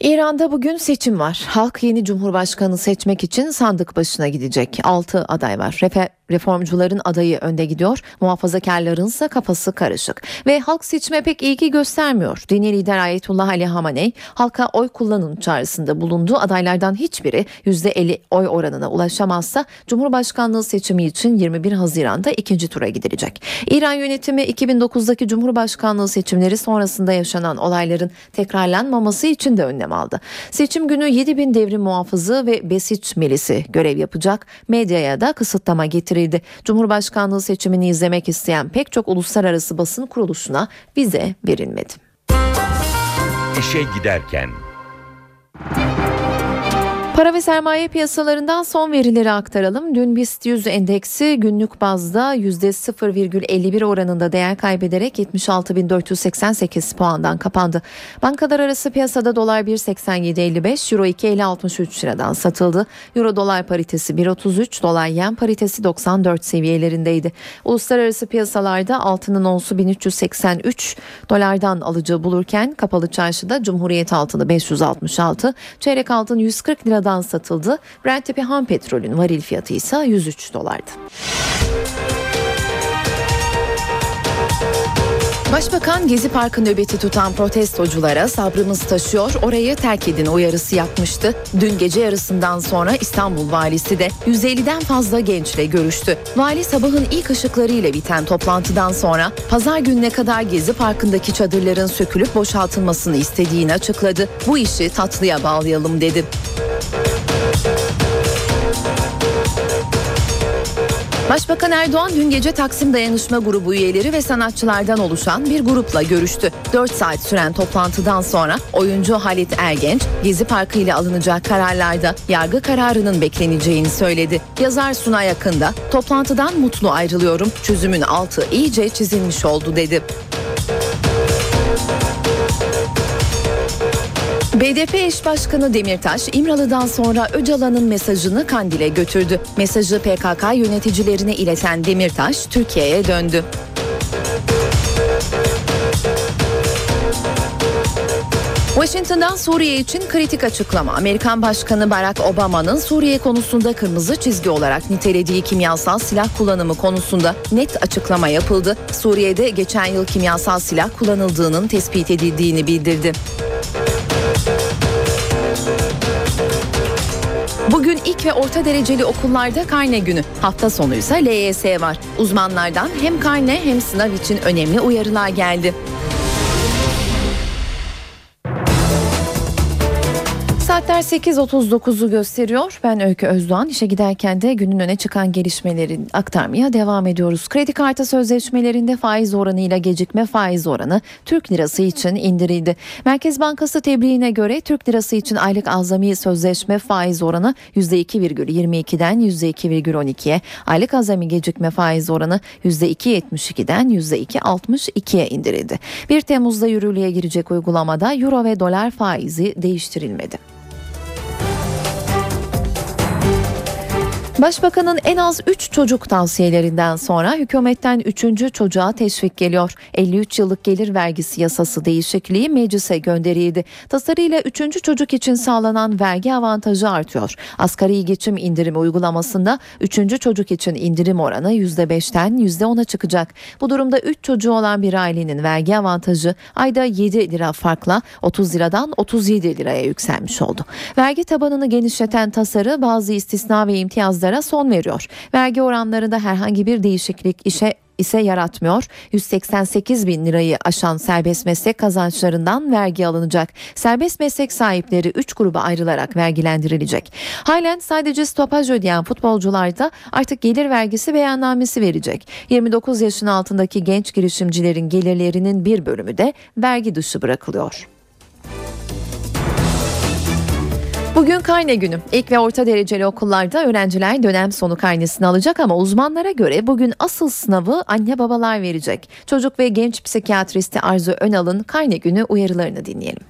İran'da bugün seçim var. Halk yeni cumhurbaşkanı seçmek için sandık başına gidecek. 6 aday var. Refe, reformcuların adayı önde gidiyor. Muhafazakarların ise kafası karışık. Ve halk seçime pek ilgi göstermiyor. Dini lider Ayetullah Ali Hamaney halka oy kullanın çağrısında bulundu. Adaylardan hiçbiri %50 oy oranına ulaşamazsa Cumhurbaşkanlığı seçimi için 21 Haziran'da ikinci tura gidilecek. İran yönetimi 2009'daki Cumhurbaşkanlığı seçimleri sonrasında yaşanan olayların tekrarlanmaması için de önlem aldı. Seçim günü 7 bin devrim muhafızı ve Besiç milisi görev yapacak. Medyaya da kısıtlama getirildi. Cumhurbaşkanlığı seçimini izlemek isteyen pek çok uluslararası basın kuruluşuna vize verilmedi. İşe giderken Para ve sermaye piyasalarından son verileri aktaralım. Dün BIST 100 endeksi günlük bazda %0,51 oranında değer kaybederek 76.488 puandan kapandı. Bankalar arası piyasada dolar 1.87.55, euro 2.50.63 liradan satıldı. Euro dolar paritesi 1.33, dolar yen paritesi 94 seviyelerindeydi. Uluslararası piyasalarda altının onsu 1383 dolardan alıcı bulurken kapalı çarşıda Cumhuriyet altını 566, çeyrek altın 140 liradan satıldı. Brent tipi ham petrolün varil fiyatı ise 103 dolardı. Başbakan Gezi Parkı nöbeti tutan protestoculara sabrımız taşıyor orayı terk edin uyarısı yapmıştı. Dün gece yarısından sonra İstanbul valisi de 150'den fazla gençle görüştü. Vali sabahın ilk ışıklarıyla biten toplantıdan sonra pazar gününe kadar Gezi Parkı'ndaki çadırların sökülüp boşaltılmasını istediğini açıkladı. Bu işi tatlıya bağlayalım dedi. Başbakan Erdoğan dün gece Taksim Dayanışma Grubu üyeleri ve sanatçılardan oluşan bir grupla görüştü. 4 saat süren toplantıdan sonra oyuncu Halit Ergenç, Gezi Parkı ile alınacak kararlarda yargı kararının bekleneceğini söyledi. Yazar Suna Yakında, toplantıdan mutlu ayrılıyorum, çözümün altı iyice çizilmiş oldu dedi. BDP eş başkanı Demirtaş, İmralı'dan sonra Öcalan'ın mesajını Kandil'e götürdü. Mesajı PKK yöneticilerine ileten Demirtaş, Türkiye'ye döndü. Washington'dan Suriye için kritik açıklama. Amerikan Başkanı Barack Obama'nın Suriye konusunda kırmızı çizgi olarak nitelediği kimyasal silah kullanımı konusunda net açıklama yapıldı. Suriye'de geçen yıl kimyasal silah kullanıldığının tespit edildiğini bildirdi. Bugün ilk ve orta dereceli okullarda karne günü. Hafta sonu ise LYS var. Uzmanlardan hem karne hem sınav için önemli uyarılar geldi. Saatler 8.39'u gösteriyor. Ben Öykü Özdoğan. İşe giderken de günün öne çıkan gelişmeleri aktarmaya devam ediyoruz. Kredi kartı sözleşmelerinde faiz oranıyla gecikme faiz oranı Türk lirası için indirildi. Merkez Bankası tebliğine göre Türk lirası için aylık azami sözleşme faiz oranı %2,22'den %2,12'ye, aylık azami gecikme faiz oranı %2,72'den %2,62'ye indirildi. 1 Temmuz'da yürürlüğe girecek uygulamada euro ve dolar faizi değiştirilmedi. Başbakanın en az 3 çocuk tavsiyelerinden sonra hükümetten 3. çocuğa teşvik geliyor. 53 yıllık gelir vergisi yasası değişikliği meclise gönderildi. Tasarıyla 3. çocuk için sağlanan vergi avantajı artıyor. Asgari geçim indirimi uygulamasında 3. çocuk için indirim oranı %5'ten %10'a çıkacak. Bu durumda 3 çocuğu olan bir ailenin vergi avantajı ayda 7 lira farkla 30 liradan 37 liraya yükselmiş oldu. Vergi tabanını genişleten tasarı bazı istisna ve imtiyazlar avantajlara son veriyor. Vergi oranlarında herhangi bir değişiklik işe ise yaratmıyor. 188 bin lirayı aşan serbest meslek kazançlarından vergi alınacak. Serbest meslek sahipleri 3 gruba ayrılarak vergilendirilecek. Halen sadece stopaj ödeyen futbolcular da artık gelir vergisi beyannamesi verecek. 29 yaşın altındaki genç girişimcilerin gelirlerinin bir bölümü de vergi dışı bırakılıyor. Bugün karne günü. İlk ve orta dereceli okullarda öğrenciler dönem sonu karnesini alacak ama uzmanlara göre bugün asıl sınavı anne babalar verecek. Çocuk ve genç psikiyatristi Arzu Önal'ın karne günü uyarılarını dinleyelim.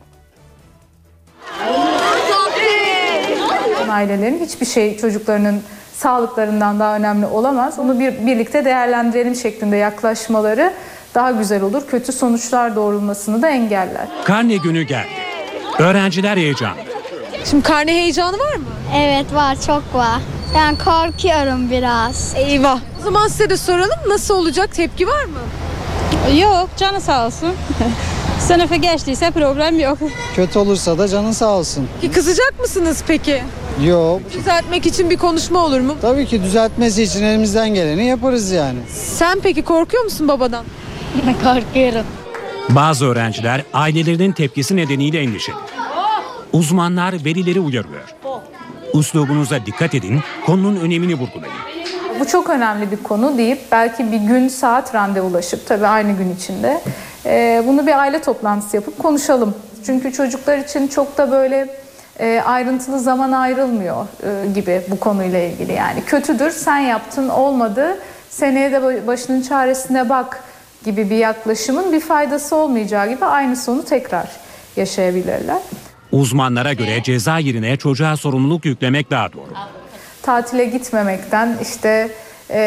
Ailelerin hiçbir şey çocuklarının sağlıklarından daha önemli olamaz. Onu bir, birlikte değerlendirelim şeklinde yaklaşmaları daha güzel olur. Kötü sonuçlar doğrulmasını da engeller. Karne günü geldi. Öğrenciler heyecanlı. Şimdi karne heyecanı var mı? Evet var çok var. Yani korkuyorum biraz. Eyvah. O zaman size de soralım nasıl olacak tepki var mı? Yok canı sağ olsun. Sınıfı geçtiyse problem yok. Kötü olursa da canın sağ olsun. Ki kızacak mısınız peki? Yok. Düzeltmek için bir konuşma olur mu? Tabii ki düzeltmesi için elimizden geleni yaparız yani. Sen peki korkuyor musun babadan? Korkuyorum. Bazı öğrenciler ailelerinin tepkisi nedeniyle endişeli. Uzmanlar velileri uyarıyor. Uslubunuza dikkat edin, konunun önemini vurgulayın. Bu çok önemli bir konu deyip belki bir gün saat randevulaşıp tabii aynı gün içinde e, bunu bir aile toplantısı yapıp konuşalım. Çünkü çocuklar için çok da böyle e, ayrıntılı zaman ayrılmıyor e, gibi bu konuyla ilgili yani. Kötüdür sen yaptın olmadı seneye de başının çaresine bak gibi bir yaklaşımın bir faydası olmayacağı gibi aynı sonu tekrar yaşayabilirler. Uzmanlara göre ceza yerine çocuğa sorumluluk yüklemek daha doğru. Tatile gitmemekten işte e,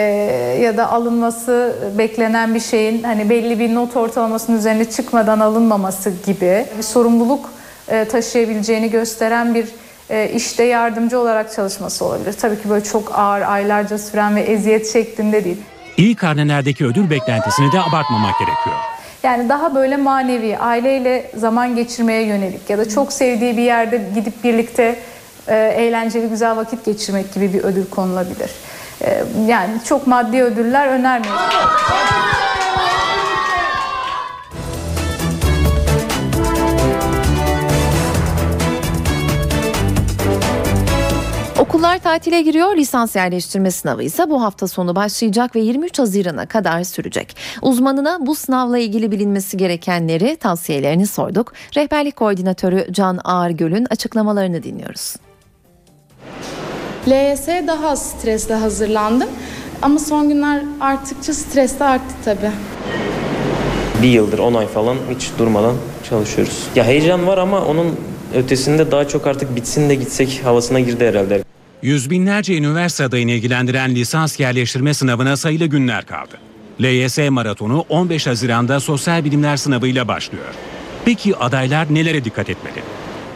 ya da alınması beklenen bir şeyin hani belli bir not ortalamasının üzerine çıkmadan alınmaması gibi bir sorumluluk e, taşıyabileceğini gösteren bir e, işte yardımcı olarak çalışması olabilir. Tabii ki böyle çok ağır aylarca süren ve eziyet şeklinde değil. İyi karnelerdeki ödül beklentisini de abartmamak gerekiyor. Yani daha böyle manevi, aileyle zaman geçirmeye yönelik ya da çok sevdiği bir yerde gidip birlikte e, eğlenceli güzel vakit geçirmek gibi bir ödül konulabilir. E, yani çok maddi ödüller önermiyoruz. Okullar tatile giriyor. Lisans yerleştirme sınavı ise bu hafta sonu başlayacak ve 23 Haziran'a kadar sürecek. Uzmanına bu sınavla ilgili bilinmesi gerekenleri, tavsiyelerini sorduk. Rehberlik koordinatörü Can Ağırgöl'ün açıklamalarını dinliyoruz. LYS'ye daha az stresle hazırlandım. Ama son günler arttıkça stres de arttı tabii. Bir yıldır 10 ay falan hiç durmadan çalışıyoruz. Ya heyecan var ama onun ötesinde daha çok artık bitsin de gitsek havasına girdi herhalde. Yüz binlerce üniversite adayını ilgilendiren lisans yerleştirme sınavına sayılı günler kaldı. LYS maratonu 15 Haziran'da sosyal bilimler sınavıyla başlıyor. Peki adaylar nelere dikkat etmeli?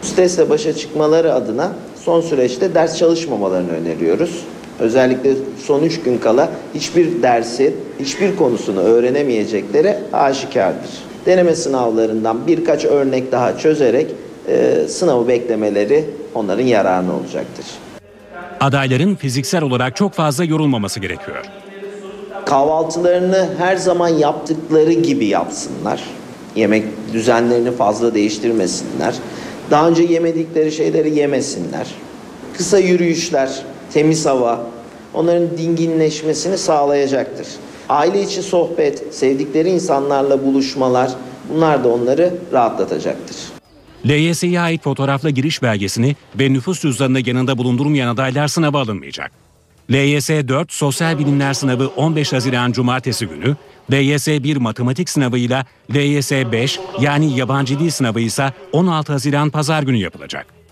Stresle başa çıkmaları adına son süreçte ders çalışmamalarını öneriyoruz. Özellikle son 3 gün kala hiçbir dersi, hiçbir konusunu öğrenemeyecekleri aşikardır. Deneme sınavlarından birkaç örnek daha çözerek e, sınavı beklemeleri onların yararına olacaktır. Adayların fiziksel olarak çok fazla yorulmaması gerekiyor. Kahvaltılarını her zaman yaptıkları gibi yapsınlar. Yemek düzenlerini fazla değiştirmesinler. Daha önce yemedikleri şeyleri yemesinler. Kısa yürüyüşler, temiz hava onların dinginleşmesini sağlayacaktır. Aile içi sohbet, sevdikleri insanlarla buluşmalar bunlar da onları rahatlatacaktır. LYS'ye ait fotoğrafla giriş belgesini ve nüfus cüzdanını yanında bulundurmayan adaylar sınava alınmayacak. LYS 4 Sosyal Bilimler Sınavı 15 Haziran Cumartesi günü, LYS 1 Matematik Sınavıyla LYS 5 yani Yabancı Dil Sınavı ise 16 Haziran Pazar günü yapılacak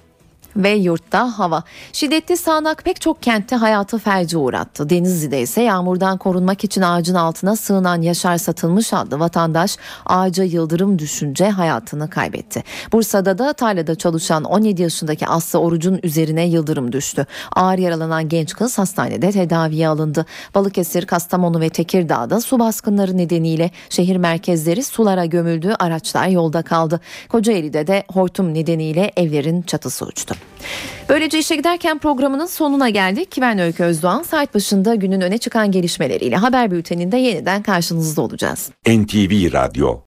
ve yurtta hava. Şiddetli sağanak pek çok kentte hayatı felce uğrattı. Denizli'de ise yağmurdan korunmak için ağacın altına sığınan Yaşar Satılmış adlı vatandaş ağaca yıldırım düşünce hayatını kaybetti. Bursa'da da tarlada çalışan 17 yaşındaki Aslı Oruç'un üzerine yıldırım düştü. Ağır yaralanan genç kız hastanede tedaviye alındı. Balıkesir, Kastamonu ve Tekirdağ'da su baskınları nedeniyle şehir merkezleri sulara gömüldü, araçlar yolda kaldı. Kocaeli'de de hortum nedeniyle evlerin çatısı uçtu. Böylece işe giderken programının sonuna geldik. Ben Öykü Özdoğan. Saat başında günün öne çıkan gelişmeleriyle haber bülteninde yeniden karşınızda olacağız. NTV Radyo